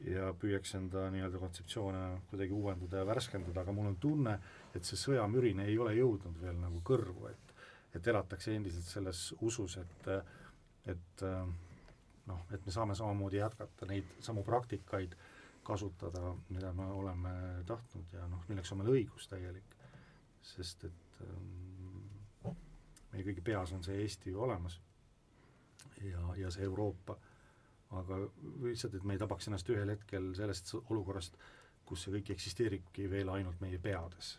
ja püüaks enda nii-öelda kontseptsioone kuidagi uuendada ja värskendada, aga mul on tunne, et see sõjamürin ei ole jõudnud veel nagu kõrvu, et et elatakse endiselt selles usus, et et noh, et me saame samamoodi jätkata neid samu praktikaid kasutada, mida me oleme tahtnud ja noh, milleks on meil õigus täielik, sest et ähm, meie kõigi peas on see Eesti ju olemas ja, ja see Euroopa aga lihtsalt, et me ei tabaks ennast ühel hetkel sellest olukorrast, kus see kõik eksisteeribki veel ainult meie peades.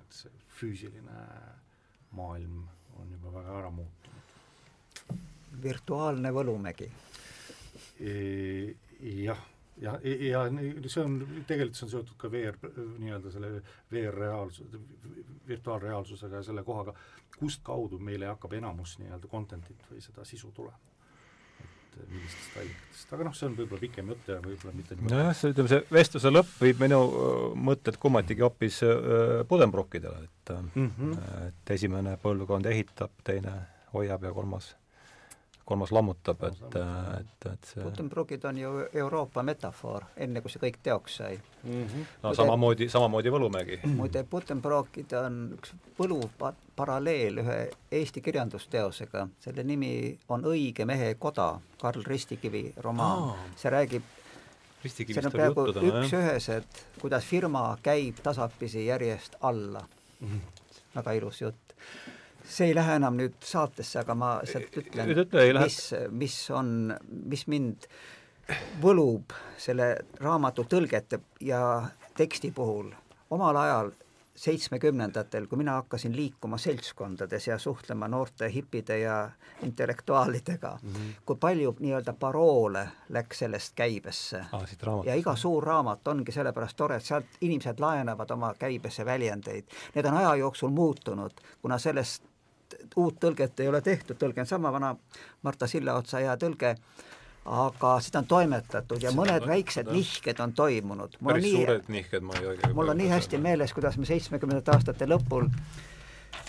et see füüsiline maailm on juba väga ära muutunud. virtuaalne Võlumägi e,. jah, ja, ja, ja see on, tegelikult see on seotud ka VR, nii-öelda selle VR-reaalsuse, virtuaalreaalsusega ja selle kohaga, kust kaudu meile hakkab enamus nii-öelda content'it või seda sisu tulema et millistest allikatest, aga noh, see on võib-olla pikem jutt ja võib-olla mitte nii nojah, see ütleme, see vestluse lõpp viib minu mõtted kummatigi hoopis Buddenbrookidele, et mm -hmm. et esimene põlvkond ehitab, teine hoiab ja kolmas kolmas lammutab, et, et, et see Buddenbrookid on ju Euroopa metafoor, enne kui see kõik teoks sai mm. -hmm. no Muide, samamoodi, samamoodi Võlumägi. muide, Buddenbrookid on üks võluv paralleel ühe Eesti kirjandusteosega, selle nimi on Õige mehe koda, Karl Ristikivi romaan, see räägib see on peaaegu üks-ühesed, kuidas firma käib tasapisi järjest alla mm. -hmm. väga ilus jutt see ei lähe enam nüüd saatesse, aga ma sealt ütlen, mis, mis on, mis mind võlub selle raamatu tõlgete ja teksti puhul. omal ajal seitsmekümnendatel, kui mina hakkasin liikuma seltskondades ja suhtlema noorte hipide ja intellektuaalidega mm, -hmm. kui palju nii-öelda paroole läks sellest käibesse ah,. ja iga suur raamat ongi sellepärast tore, et sealt inimesed laenavad oma käibesse väljendeid. Need on aja jooksul muutunud, kuna sellest uut tõlget ei ole tehtud, tõlge on sama vana Marta Sillaotsa hea tõlge, aga seda on toimetatud ja seda mõned on, väiksed seda. nihked on toimunud. päris nii, suured nihked, ma ei ole mul on nii hästi meeles, kuidas me seitsmekümnendate aastate lõpul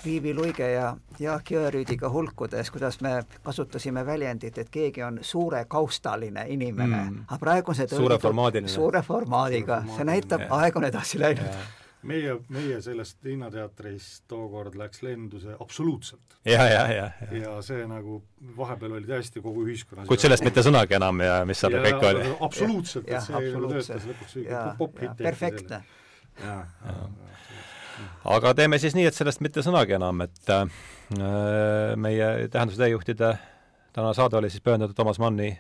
Viivi Luige ja Jaak Jõerüüdiga hulkudes, kuidas me kasutasime väljendit, et keegi on suure kaustaline inimene mm., aga praegu on see tõlgitud suure formaadiline. suure formaadiga, see näitab, aeg on edasi läinud meie, meie sellest Linnateatrist tookord läks lendu see absoluutselt. ja, ja, ja, ja. ja see nagu vahepeal oli täiesti kogu ühiskonnas kuid sellest mitte sõnagi enam ja mis seal kõik oli? absoluutselt, et see nagu töötas lõpuks popp-hitt. perfektne. aga teeme siis nii, et sellest mitte sõnagi enam, et äh, meie Tähenduse teejuhtide tänane saade oli siis pühendatud Toomas Manni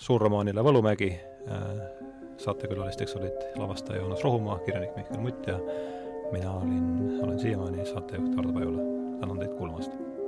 suurromaanile Võlumägi äh,, saatekülalisteks olid lavastaja Joonas Rohumaa, kirjanik Mihkel Mutt ja mina olin, olen siiamaani saatejuht Hardo Pajula. tänan teid kuulamast!